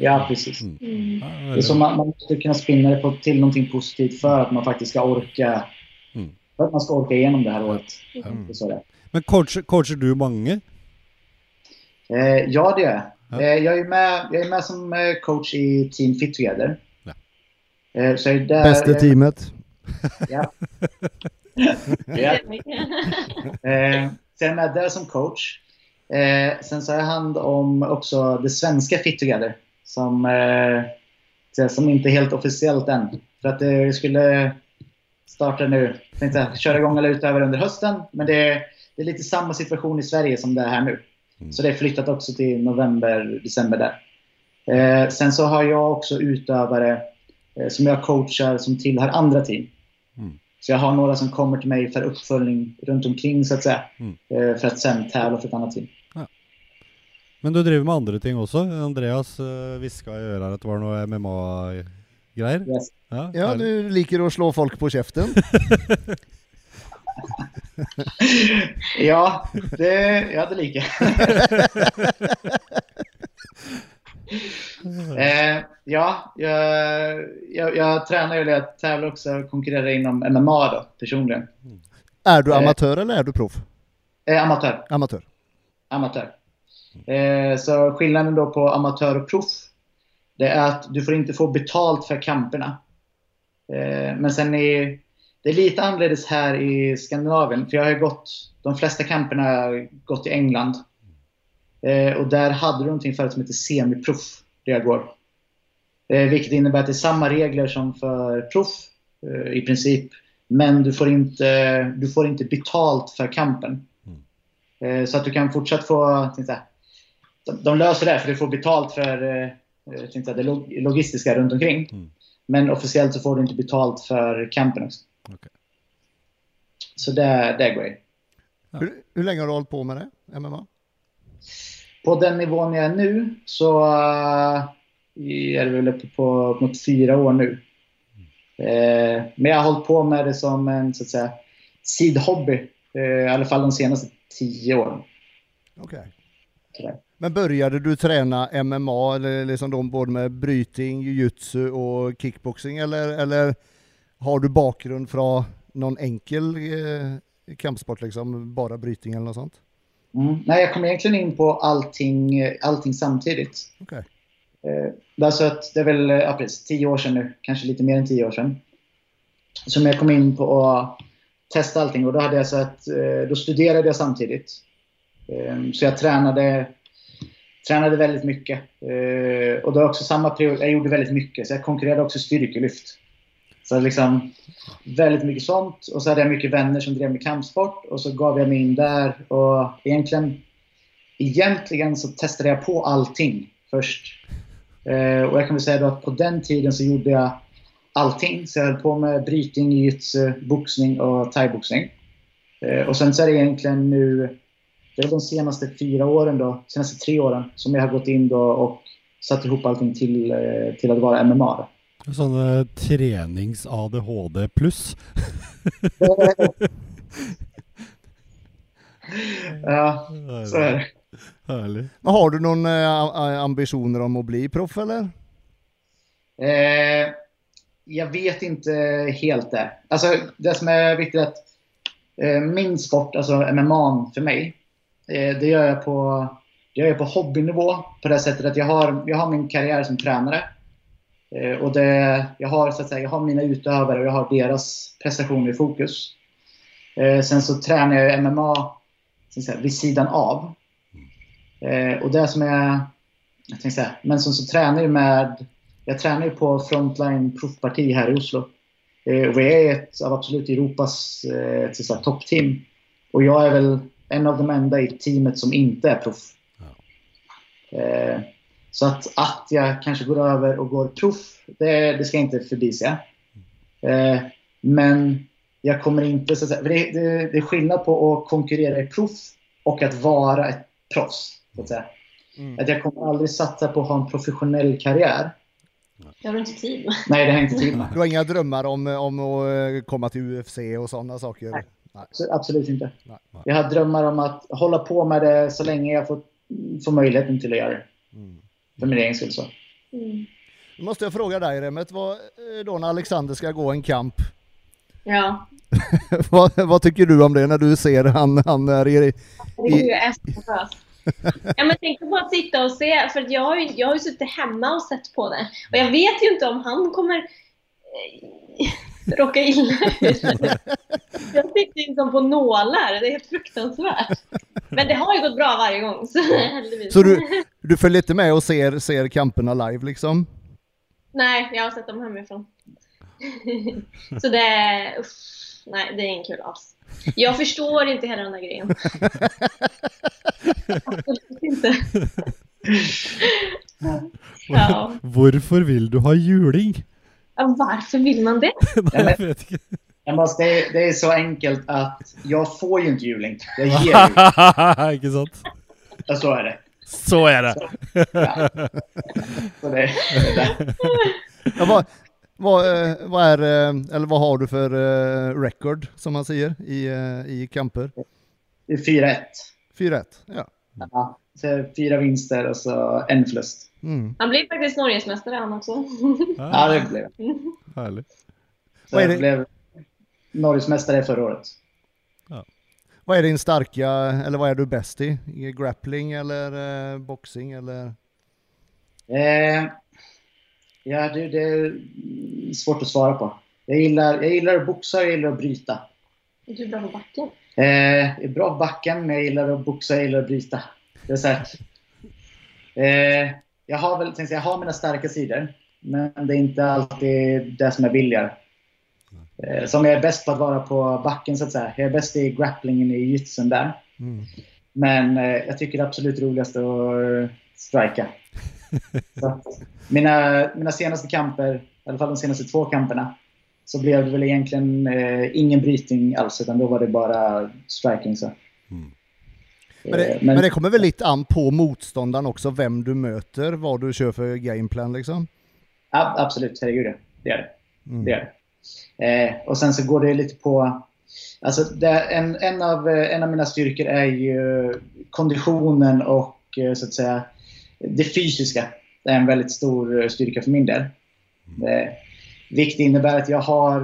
Ja, precis. Mm. Mm. Det är som man, man måste kunna spinna det på, till någonting positivt för att man faktiskt ska orka Mm. för att man ska orka igenom det här året. Mm. Det. Men coacher, coacher du mange? Eh, ja, det gör jag. Ja. Eh, jag, är med, jag är med som eh, coach i Team Fit Together. Ja. Eh, Bästa teamet. [laughs] Ja. Ja. Eh, så jag är med där som coach. Eh, sen så har jag hand om också det svenska Fit Together. Som, eh, så- som inte är helt officiellt än. För att det skulle starta nu. Jag tänkte jag, köra igång alla utöver under hösten. Men det är, det är lite samma situation i Sverige som det är här nu. Mm. Så det är flyttat också till november, december där. Eh, sen så har jag också utövare eh, som jag coachar som tillhör andra team. Så jag har några som kommer till mig för uppföljning runt omkring så att säga. Mm. Eh, för att sen tävla för ett annat team. Men du driver med andre ting også? Andreas uh, hviska i øret at det var noe MMA-greier? Yes. Ja, Ja, du liker att slå folk på käften. [laughs] Ja, det, ja, det liker [laughs] eh, Ja, jag, jag, jag tränar ju det. Tävlar också och konkurrerar inom MMA då, personligen. Är du Eh. amatör eller är du proff? Eh, amatör. Amatör. amatör. Eh, så skillnaden då på amatör och proff, det är att du får inte få betalt för kamperna. Eh, men sen är det är lite annorledes här i Skandinavien, för jag har ju gått, de flesta kamperna har jag gått i England. Eh, och där hade du någonting förut som heter semiproff, där jag går. Eh, vilket innebär att det är samma regler som för proff, eh, i princip. Men du får inte, du får inte betalt för kampen. Eh, Så att du kan fortsatt få... tänkte jag, de- löser det, för du får betalt för tänkte jag, det log- logistiska runt omkring. Mm. Men officiellt så får du inte betalt för campen också. Okej. Så det, det går ju. Hur, hur länge har du hållit på med det? MMA? På den nivån jag är nu så är det väl uppe på mot fyra år nu. Eh, Men jag har hållit på med det som en så att säga, sidhobby. eh, I alla fall de senaste tio åren. Okej. Sådär. Men började du träna MMA eller liksom de både med bryting, jujutsu och kickboxing eller, eller har du bakgrund från någon enkel eh, kampsport liksom, bara bryting eller något sånt? Mm. Nej, jag kom egentligen in på allting, allting samtidigt. Okej. Eh, det, är att, det är väl eh, ja, precis, tio år sedan nu, kanske lite mer än tio år sedan. Som jag kom in på att testa allting och då, hade jag så att, eh, då studerade jag samtidigt. Eh, Så jag tränade, tränade väldigt mycket. Eh, Och det var också samma period, jag gjorde väldigt mycket, så jag konkurrerade också styrkelyft. Så liksom väldigt mycket sånt. Och så hade jag mycket vänner som drev med kampsport och så gav jag mig in där. Och egentligen, egentligen så testade jag på allting först. Eh, och jag kan väl säga då att på den tiden så gjorde jag allting. Så jag höll på med brytning, jiu-jitsu, boxning och thaiboxning. Eh, och sen så är det egentligen nu, det är de senaste fyra åren då, senaste tre åren, som jag har gått in då och satt ihop allting till, eh, till att vara MMA. Då. Sånne trenings-ADHD pluss. [laughs] ja, så är det. Härlig. Men har du någon eh, ambitioner om att bli proff eller? Eh, jag vet inte helt det. Alltså, det som är viktigt är att eh, min sport, alltså MMA för mig, eh, det gör jag på, det gör jag på hobbynivå på det sättet att jag har, jag har min karriär som tränare. Eh, och det, jag, har, så att säga, jag har mina utövare och jag har deras prestationer i fokus. Eh, sen så tränar jag MMA så att säga, vid sidan av. Eh, och det som är... Jag tänkte säga, men som så tränar jag med... Jag tränar ju på Frontline proffparti här i Oslo. Eh, och vi är ett av absolut Europas eh, toppteam. Och jag är väl en av de enda i teamet som inte är proff. Eh, så att, att jag kanske går över och går proff, det, det ska jag inte förbise. Eh, men jag kommer inte... Så att säga, det, det, det är skillnad på att konkurrera i proff och att vara ett proffs. Så att, säga. att jag kommer aldrig satsa på att ha en professionell karriär. Det har du inte tid med. Nej, det har inte tid med. [laughs] Du har inga drömmar om, om att eh, komma till UFC och sådana saker? Nej. Nej. Absolut inte. Nej. Jag har drömmar om att hålla på med det så länge jag får, får möjligheten till att göra det. Mm. För min egen skull så. Mm. Nu måste jag fråga dig Remet, vad, eh, då när Alexander ska gå en kamp, Ja, [laughs] vad, vad tycker du om det när du ser han, han är i... herregud jag är så nervös. Ja, men tänk att sitta och se, för jag har, ju, jag har ju suttit hemma och sett på det. Och jag vet ju inte om han kommer eh, råka illa ut. Jag sitter liksom på nålar, det är helt fruktansvärt. Men det har ju gått bra varje gång, så. Så du, du följer inte med och ser, ser kamperna live liksom? Nej, jag har sett dem hemifrån. Så det. Uff, nej, det är ingen kul alls. Jag förstår inte hela den där grejen. Inte. Ja. Hvorfor vil du ha juling? Ja, varför vill man det? [laughs] Nei, jeg vet. Jag måste, det, är, det är så enkelt att jag får ju inte juling. Jag ger ju. [laughs] ikke sant? Ja, så är det. Så er det. Ja. Så det, det där. Ja, vad, vad, eh, vad är, eh, eller vad har du för eh, record, som man säger, i, eh, i kamper? Det är 4-1. 4-1, ja. Ja. Så fyra vinster och så en förlust. Mm. Han blir faktiskt Norgesmästare han också. [laughs] Ja, det blev jag. Herlig. Så Vad är det? jag blev Norgesmästare förra året. Vad är din starka, eller vad är du bäst i? I Grappling eller eh, boxing eller? Eh, ja, det, det är svårt att svara på. Jag gillar, jag gillar att boxa och jag gillar att bryta. Du är bra på backen. Eh, jag är bra på backen, men jag gillar att boxa och jag gillar att bryta. Det är så här. Eh, jag har väl, säga, jag har mina starka sidor, men det är inte alltid det som jag vill göra. Eh, som jag är bäst på att vara på backen, så att säga. Jag är bäst i grapplingen i jitsun där. Mm. Men eh, jag tycker det är absolut roligast att uh, strika. [laughs] Så att mina, mina senaste kamper, i alla fall de senaste två kamperna, så blev det väl egentligen eh, ingen brytning alls, utan då var det bara striking. Så. Mm. Men, det, Eh, men det kommer väl lite an på motståndaren också, vem du möter, vad du kör för gameplan liksom? ab- absolut, herregud ja. det gör det. Mm. det, gör det. Eh, och sen så går det lite på... Alltså det, en, en, av, eh, en av mina styrkor är ju konditionen och eh, så att säga det fysiska. Det är en väldigt stor eh, styrka för min del. Eh, vilket innebär att jag har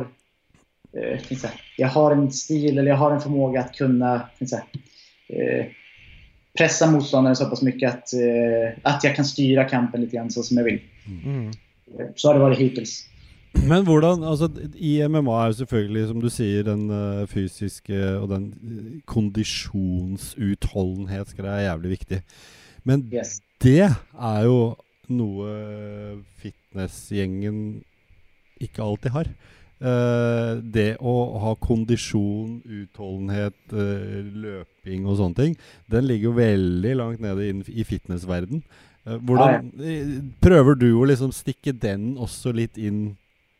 eh, jag säga, jag har en stil eller jag har en förmåga att kunna eh, pressa motståndaren så pass mycket att, eh, att jag kan styra kampen lite grann så som jag vill. Mm. Eh, Så har det varit hittills. Men hvordan Altså, i MMA jo selvfølgelig, som du sier, den eh, fysiske og den uh, kondisjonsutholdenhetsgreia er jævlig viktig. Men Yes. det er jo noe fitnessgjengen ikke alltid har. Eh, det å ha kondisjon, utholdenhet, eh, løping og sånne ting, den ligger jo veldig langt nede i fitnessverden. Eh, Hvordan eh, Prøver du å liksom stikke den også litt inn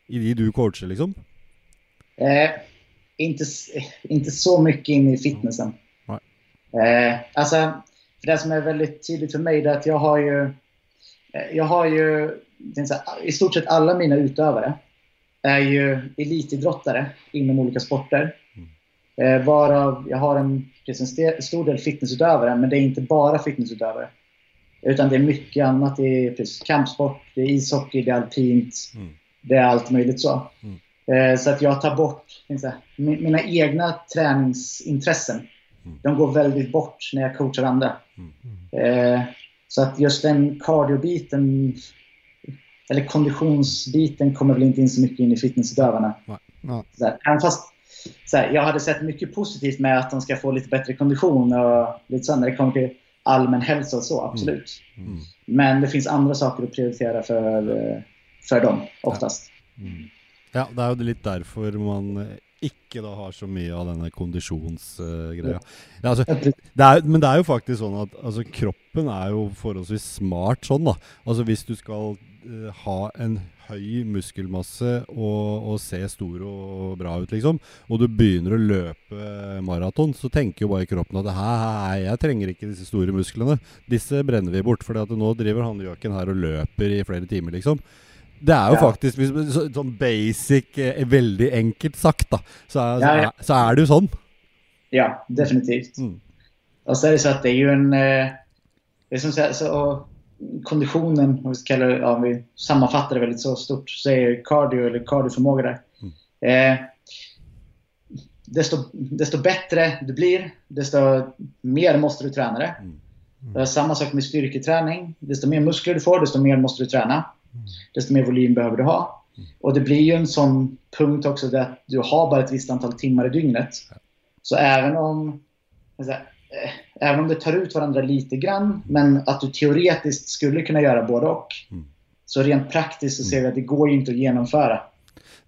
i de du coacher, liksom? Eh, inte, så mycket in i fitnessen. Nej. Eh, alltså, för det som är väldigt tydligt för mig är att jag har ju, jag har ju i stort sett alla mina utövare är ju elitidrottare inom olika sporter. Eh, varav jag har en, en stor del fitnessutövare, men det är inte bara fitnessutövare. Utan det är mycket annat. Det är kampsport, det är ishockey, det är alpint. Mm. Det är allt möjligt så. Mm. Eh, så att jag tar bort mi- mina egna träningsintressen. Mm. De går väldigt bort när jag coachar andra. Så att just den cardiobiten eller konditionsbiten kommer väl inte in så mycket in i fitnessutövarna. Ja. Så där. Även fast så här, jag hade sett mycket positivt med att de ska få lite bättre kondition och lite så när det kommer till allmän hälsa och så, absolut. Mm. Men det finns andra saker att prioritera för, eh, för dem oftast. Ja, det er jo litt derfor man ikke da har så mye av denne kondisjonsgreia. ja, altså, men det er jo faktisk sånn at altså, kroppen er jo forholdsvis smart sånn, da. Altså hvis du skal eh, ha en høy muskelmasse og, og se stor og bra ut, liksom, og du begynner å løpe maraton, så tenker jo bare kroppen at hei, jeg trenger ikke disse store musklene. Disse brenner vi bort, for nå driver han gjøken her og løper i flere timer, liksom. Det er jo Ja. faktisk sånn basic, eh, veldig enkelt sagt, da. Så er, Ja, ja. Så, er, så er det jo sånn. Ja, definitivt. Mm. Och så är det så att det är ju en... eh, Det är som så, så, konditionen, om vi, ska kalla det, ja, om vi sammanfattar det väldigt så stort, så är cardio eller cardioförmåga där. Eh, desto, desto bättre du blir, desto mer måste du träna det. Det är samma sak med styrketräning. Desto mer muskler du får, desto mer måste du träna. Desto mer volym behöver du ha. Och det blir ju en sån punkt också där du har bara ett visst antal timmar i dygnet. Så även om, säga, eh, även om det tar ut varandra lite grann, men att du teoretiskt skulle kunna göra både och. Så rent praktiskt så ser vi att det går ju inte att genomföra.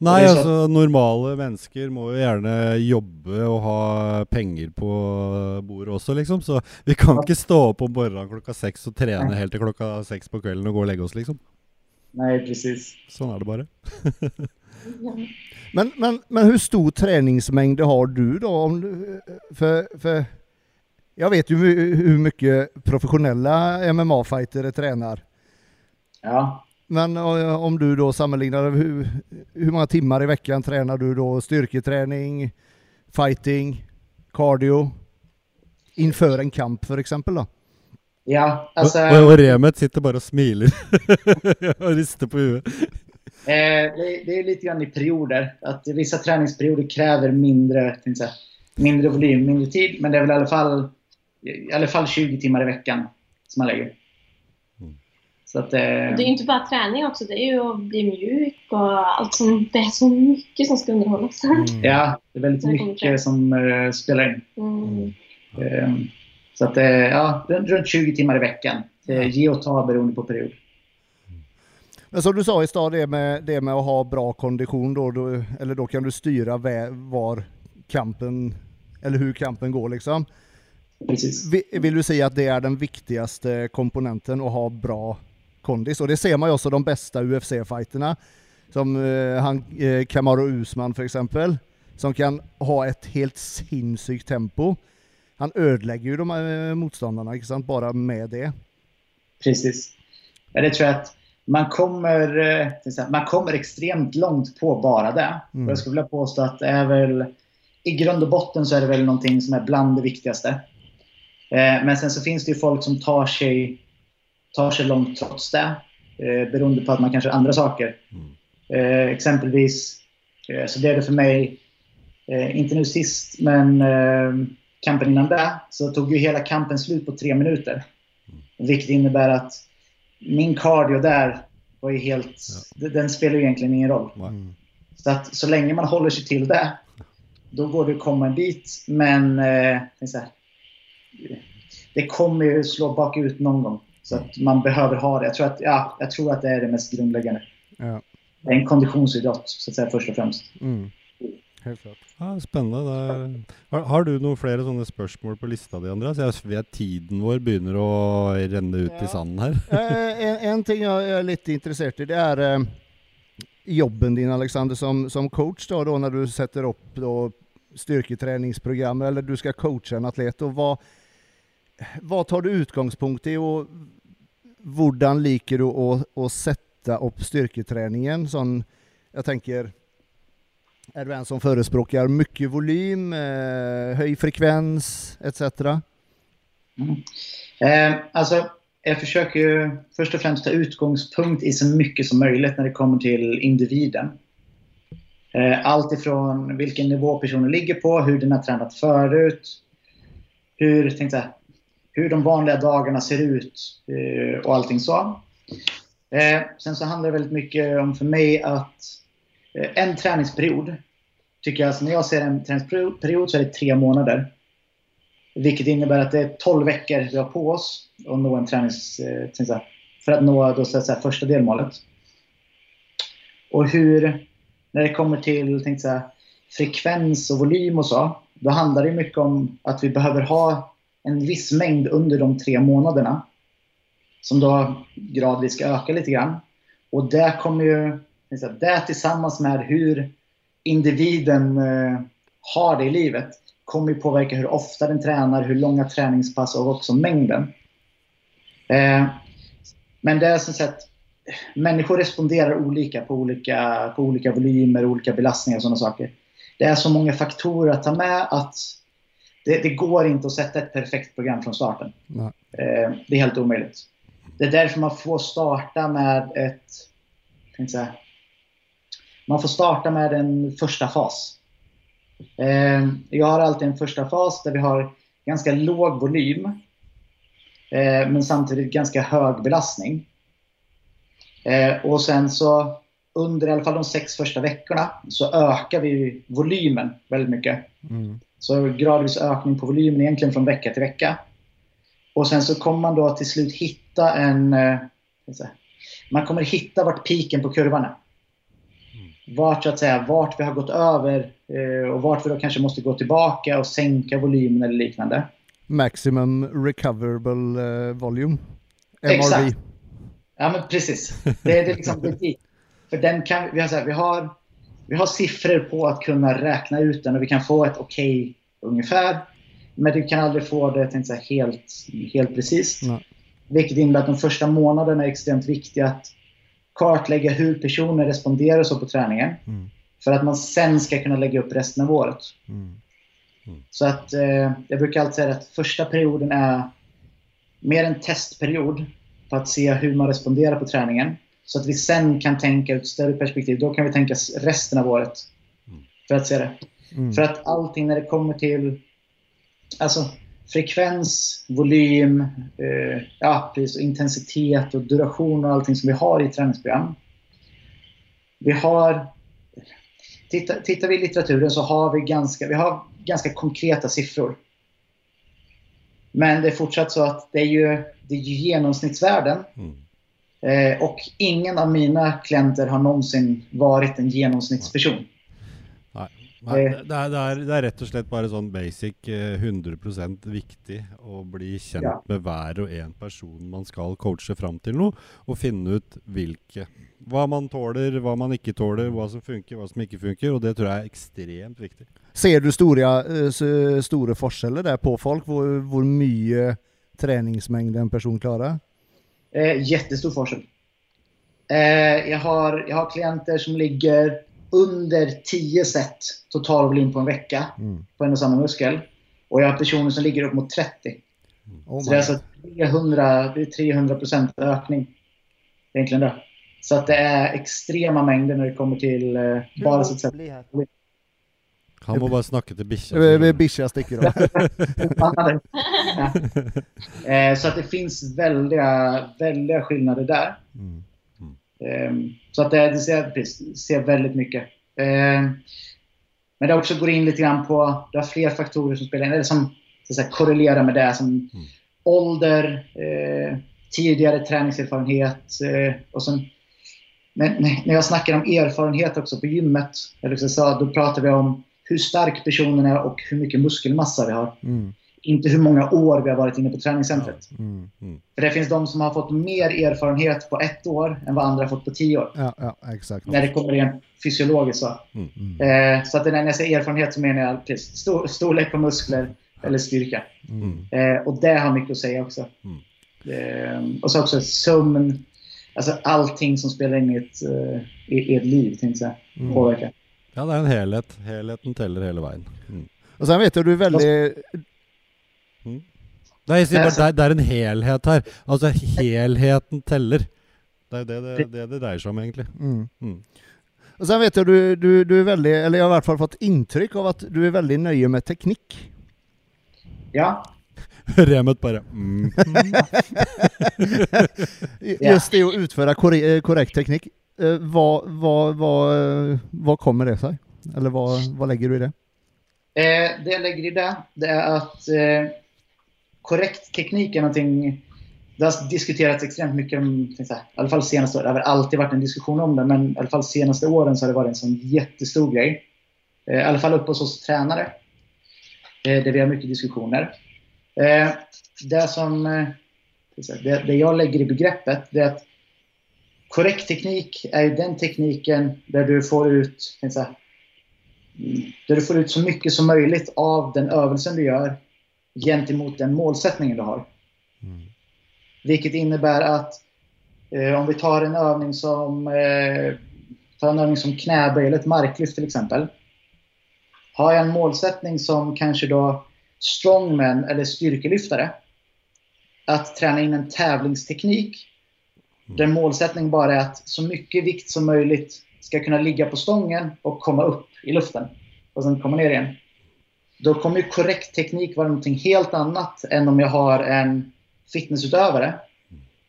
Nei, det er så- altså normale mennesker må jo gjerne jobbe og ha penger på bordet også, liksom. Så vi kan ikke stå opp om morgenen klokka seks og trene helt til klokka seks på kvelden og gå og legge oss, liksom. Nej, precis. Sånn er det bare. Ja. Men, men, men hur stor träningsmängd har du då? Om du, för, för jag vet ju hu- hur mycket professionella MMA-fightare tränar. Ja. Men eh, om du då sammanlignar, hur, hur många timmar i veckan tränar du då styrketräning, fighting, cardio inför en kamp för exempel då? Ja, alltså... og, og Remet sitter bare og smiler [laughs] og rister på huet. Eh, det, det är lite grann i perioder. Att vissa träningsperioder kräver mindre, säga, mindre volym, mindre tid. Men det är väl i alla fall, i alla fall 20 timmar i veckan som man lägger. Så att, eh, Det är ju inte bara träning också, det är ju att bli mjuk och allt som, det är så mycket som ska underhållas. ja, det är väldigt mycket som eh, spelar in. Mm. Så att, eh, ja, runt, runt 20 timmar i veckan. Eh, ge och ta beroende på period. Men som du sa i stad, det med, det med att ha bra kondition då, då eller då kan du styra var kampen, eller hur kampen går liksom. Precis. Vi- Vill du säga att det är den viktigaste komponenten att ha bra kondis? Och det ser man ju också de bästa UFC-fighterna. Som eh, han, Kamaru Usman för exempel. Som kan ha ett helt sinnessjukt tempo. Han ödelägger ju de eh, motståndarna, inte sant? Bara med det. Precis. Ja, det tror jag att man kommer, eh, man kommer extremt långt på bara det. Mm. Och jag skulle vilja påstå att det är väl, i grund och botten så är det väl någonting som är bland det viktigaste. Eh, men sen så finns det ju folk som tar sig, tar sig långt trots det. Beroende på att man kanske har andra saker. Eh, exempelvis, så blev det för mig, inte nu sist, men kampen innan det, så tog ju hela kampen slut på tre minuter. Vilket innebär att min cardio där var ju helt... d- Den spelar ju egentligen ingen roll. Nei. Så att så länge man håller sig till det, då går det att komma en bit. Men eh, det kommer ju slå bakut någon gång. Så att man behöver ha det. Jag tror att, ja, jag tror att det är det mest grundläggande. Ja. Det är en konditionsidrott, så att säga, först och främst. Mm. Helt klart. Ja, spennende. Det er, har, har du noen flere sånne spørsmål på lista di, Andreas? Jeg vet tiden vår begynner å renne ut Ja. i sanden her. [laughs] Eh, en, en ting jeg er litt interessert i, det er eh, jobben din, Alexander, som, som coach da, da, når du setter opp da, styrketreningsprogrammer, eller du skal coache en atlet. Og hva, hva tar du utgangspunkt i, og hvordan liker du å, å sette opp styrketreningen? Sånn, jeg tenker är du en som förespråkar mycket volym, eh, höj frekvens etc.? Mm. Eh, alltså, jag försöker ju först och främst ta utgångspunkt i så mycket som möjligt när det kommer till individen. Eh, allt ifrån vilken nivå personen ligger på, hur den har tränat förut, hur, tänkte jag, hur de vanliga dagarna ser ut eh, och allting så. Eh, sen så handlar det väldigt mycket om för mig att eh, en träningsperiod, tycker jag, alltså när jag ser en träningsperiod så är det tre månader. Vilket innebär att det är 12 veckor vi har på oss att nå en tränings, eh, för att nå då, så att säga, första delmålet. Och hur, när det kommer till tänkte säga, frekvens och volym och så, då handlar det mycket om att vi behöver ha en viss mängd under de tre månaderna. Som då gradvis ska öka lite grann. Och det kommer ju, tänkte det tillsammans med hur individen eh, har det i livet kommer ju påverka hur ofta den tränar, hur långa träningspass och också mängden. Eh, men det är som sagt, människor responderar olika på olika, på olika volymer, olika belastningar och sådana saker. Det är så många faktorer att ta med att det, det går inte att sätta ett perfekt program från starten. Eh, det är helt omöjligt. Det är därför man får starta med ett... Tänkte säga, man får starta med en första fas. Eh, jag har alltid en första fas där vi har ganska låg volym. Eh, men samtidigt ganska hög belastning. Eh, och sen så under i alla fall de sex första veckorna så ökar vi volymen väldigt mycket. Mm. Så gradvis ökning på volymen egentligen från vecka till vecka. Och sen så kommer man då till slut hitta en... Man kommer hitta vart piken på kurvan är. Vart, så att säga, vart vi har gått över eh, och vart vi då kanske måste gå tillbaka och sänka volymen eller liknande. Maximum recoverable eh, volume. MRV. Exakt. Ja, men precis. Det är, det liksom det. För den kan, vi, har här, vi, har, vi har siffror på att kunna räkna ut den och vi kan få ett okej ungefär. Men du kan aldrig få det tänkte helt, helt precis. Nej. Vilket innebär att de första månaderna är extremt viktiga att kartlägga hur personer responderar så på träningen. Mm. För att man sen ska kunna lägga upp resten av året. Mm. Så att eh, jag brukar alltid säga att första perioden är mer en testperiod för att se hur man responderar på träningen. Så att vi sen kan tänka ut större perspektiv. Då kan vi tänka resten av året. För att se det. Mm. För att allting när det kommer till alltså, frekvens, volym, eh, ja, intensitet och duration och allting som vi har i träningsprogram. Vi har... Titta, tittar vi i litteraturen så har vi ganska, vi har ganska konkreta siffror. Men det är fortsatt så att det är ju, det är ju genomsnittsvärden. Mm. Eh, och ingen av mina klienter har någonsin varit en genomsnittsperson. Nei, Eh. det, er, det, er, det er rett og slett bare sånn basic eh, 100% viktig å bli kjent Ja. med hver og en person man skal coache fram til noe, og finne ut hvilke Hva man tåler, hva man ikke tåler, hva som funker, hva som ikke funker. Og det tror jeg er ekstremt viktig. Ser du stora, eh, store forskjeller der på folk? Hvor, hvor mye treningsmengd en person klarer? Eh, jättestor forskel. Eh, jag, har, jag har klienter som ligger under 10 set totalvolym på en vecka Mm. på en och samma muskel. Och jag har personer som ligger upp mot 30. Oh Så det är alltså 300, det är 300 procent ökning. Egentligen det. Så att det är extrema mängder när det kommer till eh, bara så att säga. Han må bare snakke til bikkja. Eh, Bikkja stikker av. [laughs] Ja. [laughs] Eh, så att det finns väldiga, väldiga skillnader där. Mm. Ehm, Så att det, ser, ser väldigt mycket. Ehm, Men det också går in lite grann på, det har fler faktorer som spelar in, eller som säga, korrelerar med det. Som ålder, eh, tidigare träningserfarenhet eh, och sen men när jag snackar om erfarenhet också på gymmet, eller så då pratar vi om hur stark personen är och hur mycket muskelmassa vi har. Mm. Inte hur många år vi har varit inne på träningscentret. Mm. För det finns de som har fått mer erfarenhet på ett år än vad andra har fått på tio år. Ja, ja, exakt. När det kommer rent fysiologiskt. Så, Mm. eh, så att när jag säger erfarenhet så menar jag precis stor, storlek på muskler eller styrka. Mm. Eh, och det har mycket att säga också. Mm. Eh, och så också sömn. Alltså allting som spelar in i ett, eh, i, ett liv, tänkte jag Mm. påverkar. Ja, det er en helhet. Helheten teller hele veien. Mm. Och sen vet jag du är väldigt... Nei, jeg sier bare, det, er, det er en helhet her. Altså, helheten teller. Det er det det, det det dreier seg om, egentlig. Mm. Mm. Och sen vet jag du, du, du är väldigt, eller jag har i alla fall fått intryck av att du är väldigt nöjd med teknik. Ja, [laughs] Remet bare mm. [laughs] Just det att utföra korre- korrekt teknik. Eh, vad, vad, vad, vad kommer det sig? Eller vad, vad lägger du i det? Eh, det jag lägger i det, det är att eh, korrekt teknik är någonting... Det har diskuterats extremt mycket, om, så här, i alla fall senaste åren. Det har alltid varit en diskussion om det, men i alla fall senaste åren så har det varit en sån jättestor grej. Eh, I alla fall uppe hos oss tränare. Eh, där vi har mycket diskussioner. Eh, det som... Jag det, jag lägger i begreppet, det är att korrekt teknik är ju den tekniken där du får ut, så här, mm, där du får ut så mycket som möjligt av den övelsen du gör gentemot den målsättningen du har. Vilket innebär att eh, om vi tar en övning som eh, tar en övning som knäböj eller ett marklyft till exempel. Har jag en målsättning som kanske då strongman eller styrkelyftare att träna in en tävlingsteknik där målsättningen bara är att så mycket vikt som möjligt ska kunna ligga på stången och komma upp i luften och sen komma ner igen. Då kommer ju korrekt teknik vara någonting helt annat än om jag har en fitnessutövare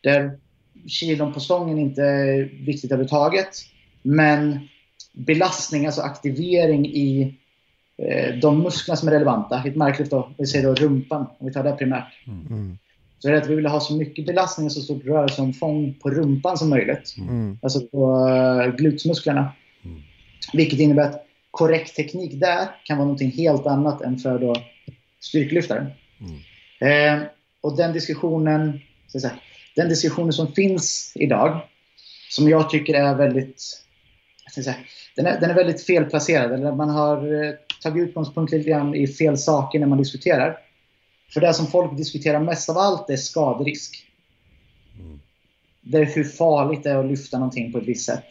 där kilon på stången inte är viktigt överhuvudtaget. Men belastning, alltså aktivering i eh, de musklerna som är relevanta. I ett marklyft då, vi säger då rumpan, om vi tar det primärt. Mm. Så är det att vi vill ha så mycket belastning och så stort rörelseomfång på rumpan som möjligt. Mm. Alltså på uh, glutmusklerna. Mm. Vilket innebär att korrekt teknik där kan vara någonting helt annat än för då styrkelyftaren. Eh, och den diskussionen, säga, den diskussionen som finns idag, som jag tycker är väldigt, säga, den är, den är väldigt felplacerad. Eller man har eh, tagit utgångspunkt lite grann i fel saker när man diskuterar. För det som folk diskuterar mest av allt är skaderisk. Det är hur farligt det är att lyfta någonting på ett visst sätt.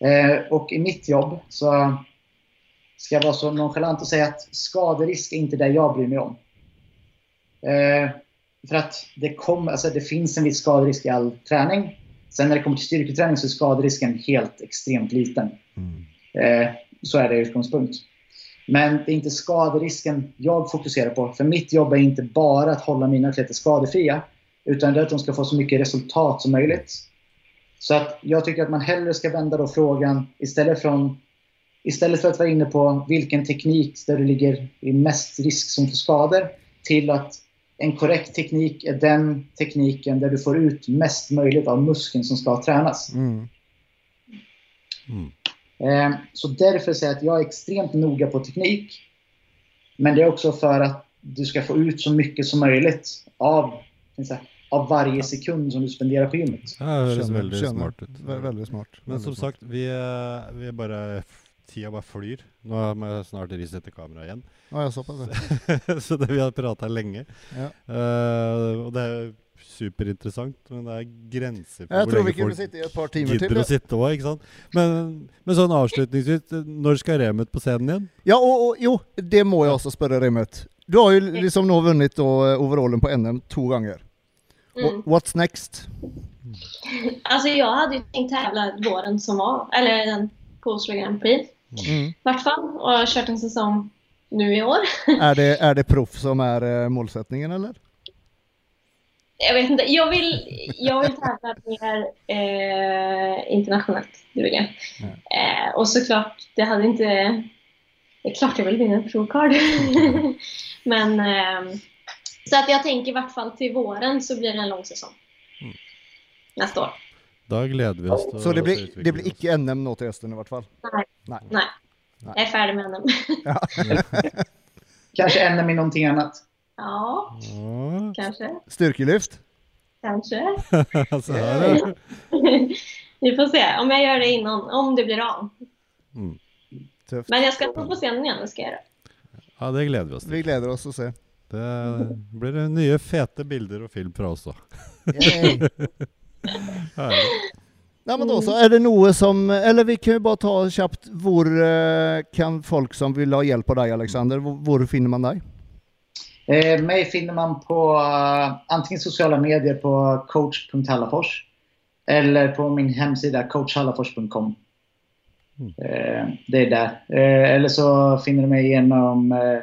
Eh, och i mitt jobb så ska vara så nonchalant och säga att skaderisk är inte det jag bryr mig om. Eh, för att det, kom, alltså det finns en viss skaderisk i all träning. Sen när det kommer till styrketräning så är skaderisken helt extremt liten. Eh, så är det i utgångspunkt. Men det är inte skaderisken jag fokuserar på. För mitt jobb är inte bara att hålla mina atleter skadefria. Utan det är att de ska få så mycket resultat som möjligt. Så att jag tycker att man hellre ska vända då frågan istället, från, istället för att vara inne på vilken teknik där du ligger i mest risk som för skador till att en korrekt teknik är den tekniken där du får ut mest möjligt av muskeln som ska tränas. Mm. Eh, Så därför säger jag att jag är extremt noga på teknik. Men det är också för att du ska få ut så mycket som möjligt av, säga, av varje sekund som du spenderar på gymmet. Ja, det høres Skjønner, veldig skjønner. smart Veldig smart. Men som sagt, vi, er- vi er bare Tida bare flyr. Nå må jeg snart risette kameraet igjen. Ja, jag såpass. ja. [laughs] så det, vi har prata lenge. Ja. Eh, og det er superinteressant, men det er grenser for Jag hvor tror vi lenge folk sitta i ett par timmar gidder till. å sitte òg, ikke sant. Men, men sånn avslutningsvis, når skal Remut på scenen igjen? Ja, och, och jo, det må jag också spöra Remmet. Du har ju liksom nå vunnit då eh, overallen på NM två gånger. Mm. What's next? [laughs] Alltså jag hade ju tänkt tävla våren som var, eller den på Oslo Grand Prix Mm. i vart fall. Och jag har kört en säsong nu i år. [laughs] Är, det, är det proff som är eh, målsättningen eller? Jag vet inte, jag vill, jag vill tävla mer eh, internationellt. Det vill jag. Eh, och såklart, det hade inte... Det är klart jag vill vinna en pro-card. [laughs] Men eh, så att jag tänker i vart fall till våren så blir det en lång säsong. Nästa år. Vi oss til Så det blir, det blir icke NM nå till hösten i vart fall? Nej. Nej. Nej. Jag är färdig med honom. [laughs] Kanske NM i någonting annat. Ja, Ja, kanske. Styrkelyft? Kanske. [laughs] så här. [laughs] Vi får se om jag gör det innan, om det blir av. Mm. Tufft. Men jag ska stå på scenen igen, det ska jag göra. Ja, det gleder vi oss til. Vi gleder oss å se. Det blir det nye fete bilder og film fra oss, da. Nei, men da så er det noe som Eller vi kan jo bare ta kjapt Hvor eh, kan folk som vil ha hjelp av deg, Alexander, hvor finner man deg? Eh, mig finner man på eh, antingen sociala medier på coach.hallafors eller på min hemsida coachhallafors.com. Eh, det är där. Eh, eller så finner du mig genom eh,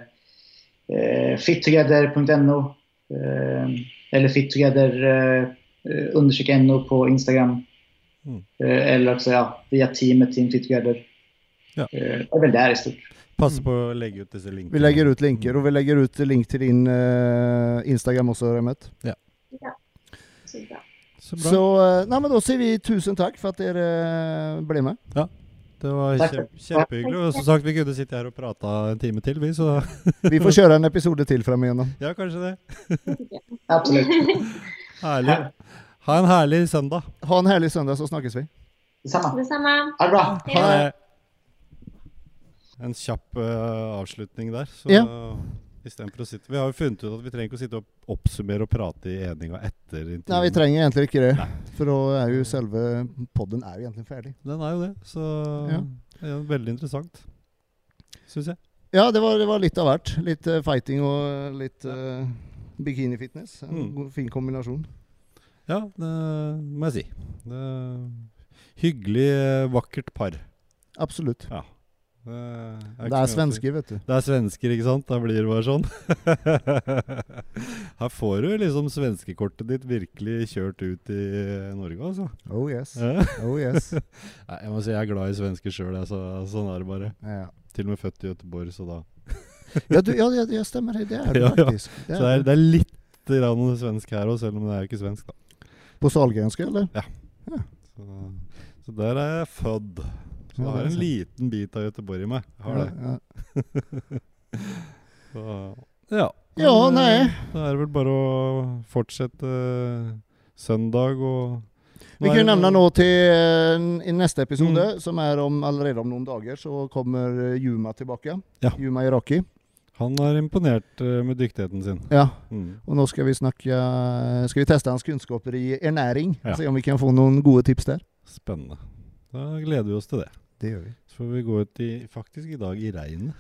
eh, fittogether.no eh, eller fittogether eh, eh, undersök NO på Instagram. Mm. Eh, eller också ja, via teamet Team Fittogether. Ja. Eh, det är väl där i stort. Pass på å legge ut disse linkene. Vi legger ut linker, og vi legger ut link til din eh, Instagram også, Remet. Så bra. Så bra. Så eh, nei, men da sier vi tusen takk for at dere eh, ble med. Det var kjempehyggelig. Og som sagt, vi kunne sitte her og prata en time til, vi. Så Vi får kjøre en episode til frem igjennom. ja, kanskje det. [laughs] Absolut. [laughs] Herlig. Ha en herlig søndag. Ha en herlig søndag, så snakkes vi. Detsamma. Detsamma. Ha det bra. Ha det. En kjapp eh, avslutning der. Så Ja. istedenfor å sitte Vi har jo funnet ut at vi trenger ikke å sitte og oppsummere og prate i eninga etter intervjuet. Nei, vi trenger egentlig ikke det. Nei. For da er jo selve podden er jo egentlig ferdig. Den er jo det. Så Ja. det er veldig interessant, syns jeg. Ja, det var, det var litt av hvert. Litt eh, fighting og litt uh, bikinifitness. En Mm. fin kombinasjon. Ja, det må jeg si. Det hyggelig, eh, vakkert par. Absolutt. Ja. Det er, Det er svensker, vet du. Det er svensker, ikke sant? Da blir det bare sånn. [laughs] Her får du liksom svenskekortet ditt virkelig kjørt ut i Norge, altså. Oh yes. [laughs] Oh yes. [laughs] Nei, jeg må si jeg er glad i svensker sjøl, så sånn er det bare. Ja, Til og med født i Göteborg, så da [laughs] ja, du, ja, ja, ja stemmer det. Det er det Ja, ja. faktisk. Det Så det er det. er litt grann svensk her òg, selv om det jo ikke svensk, da. På Sahlgrenska, eller? Så, så der er jeg født. Så Ja, jeg har det en liten bit av Göteborg i. Jeg har det. Ja, ja. [laughs] Så, ja. Ja, nei. eh, det vel bare å fortsette eh, søndag og Vi kan det- nevne nå til eh, i neste episode, Mm. som er om, allerede om noen dager, så kommer Yuma tilbake. Ja. Yuma Iraki. Han har imponert eh, med dyktigheten sin. Ja, Mm. og nå skal vi snakke Skal vi teste hans kunnskaper i ernæring. Ja. Se om vi kan få noen gode tips der. Spennende. Da gleder vi oss til det. Det gjør vi. Så får vi gå ut i, faktisk i dag i regnet.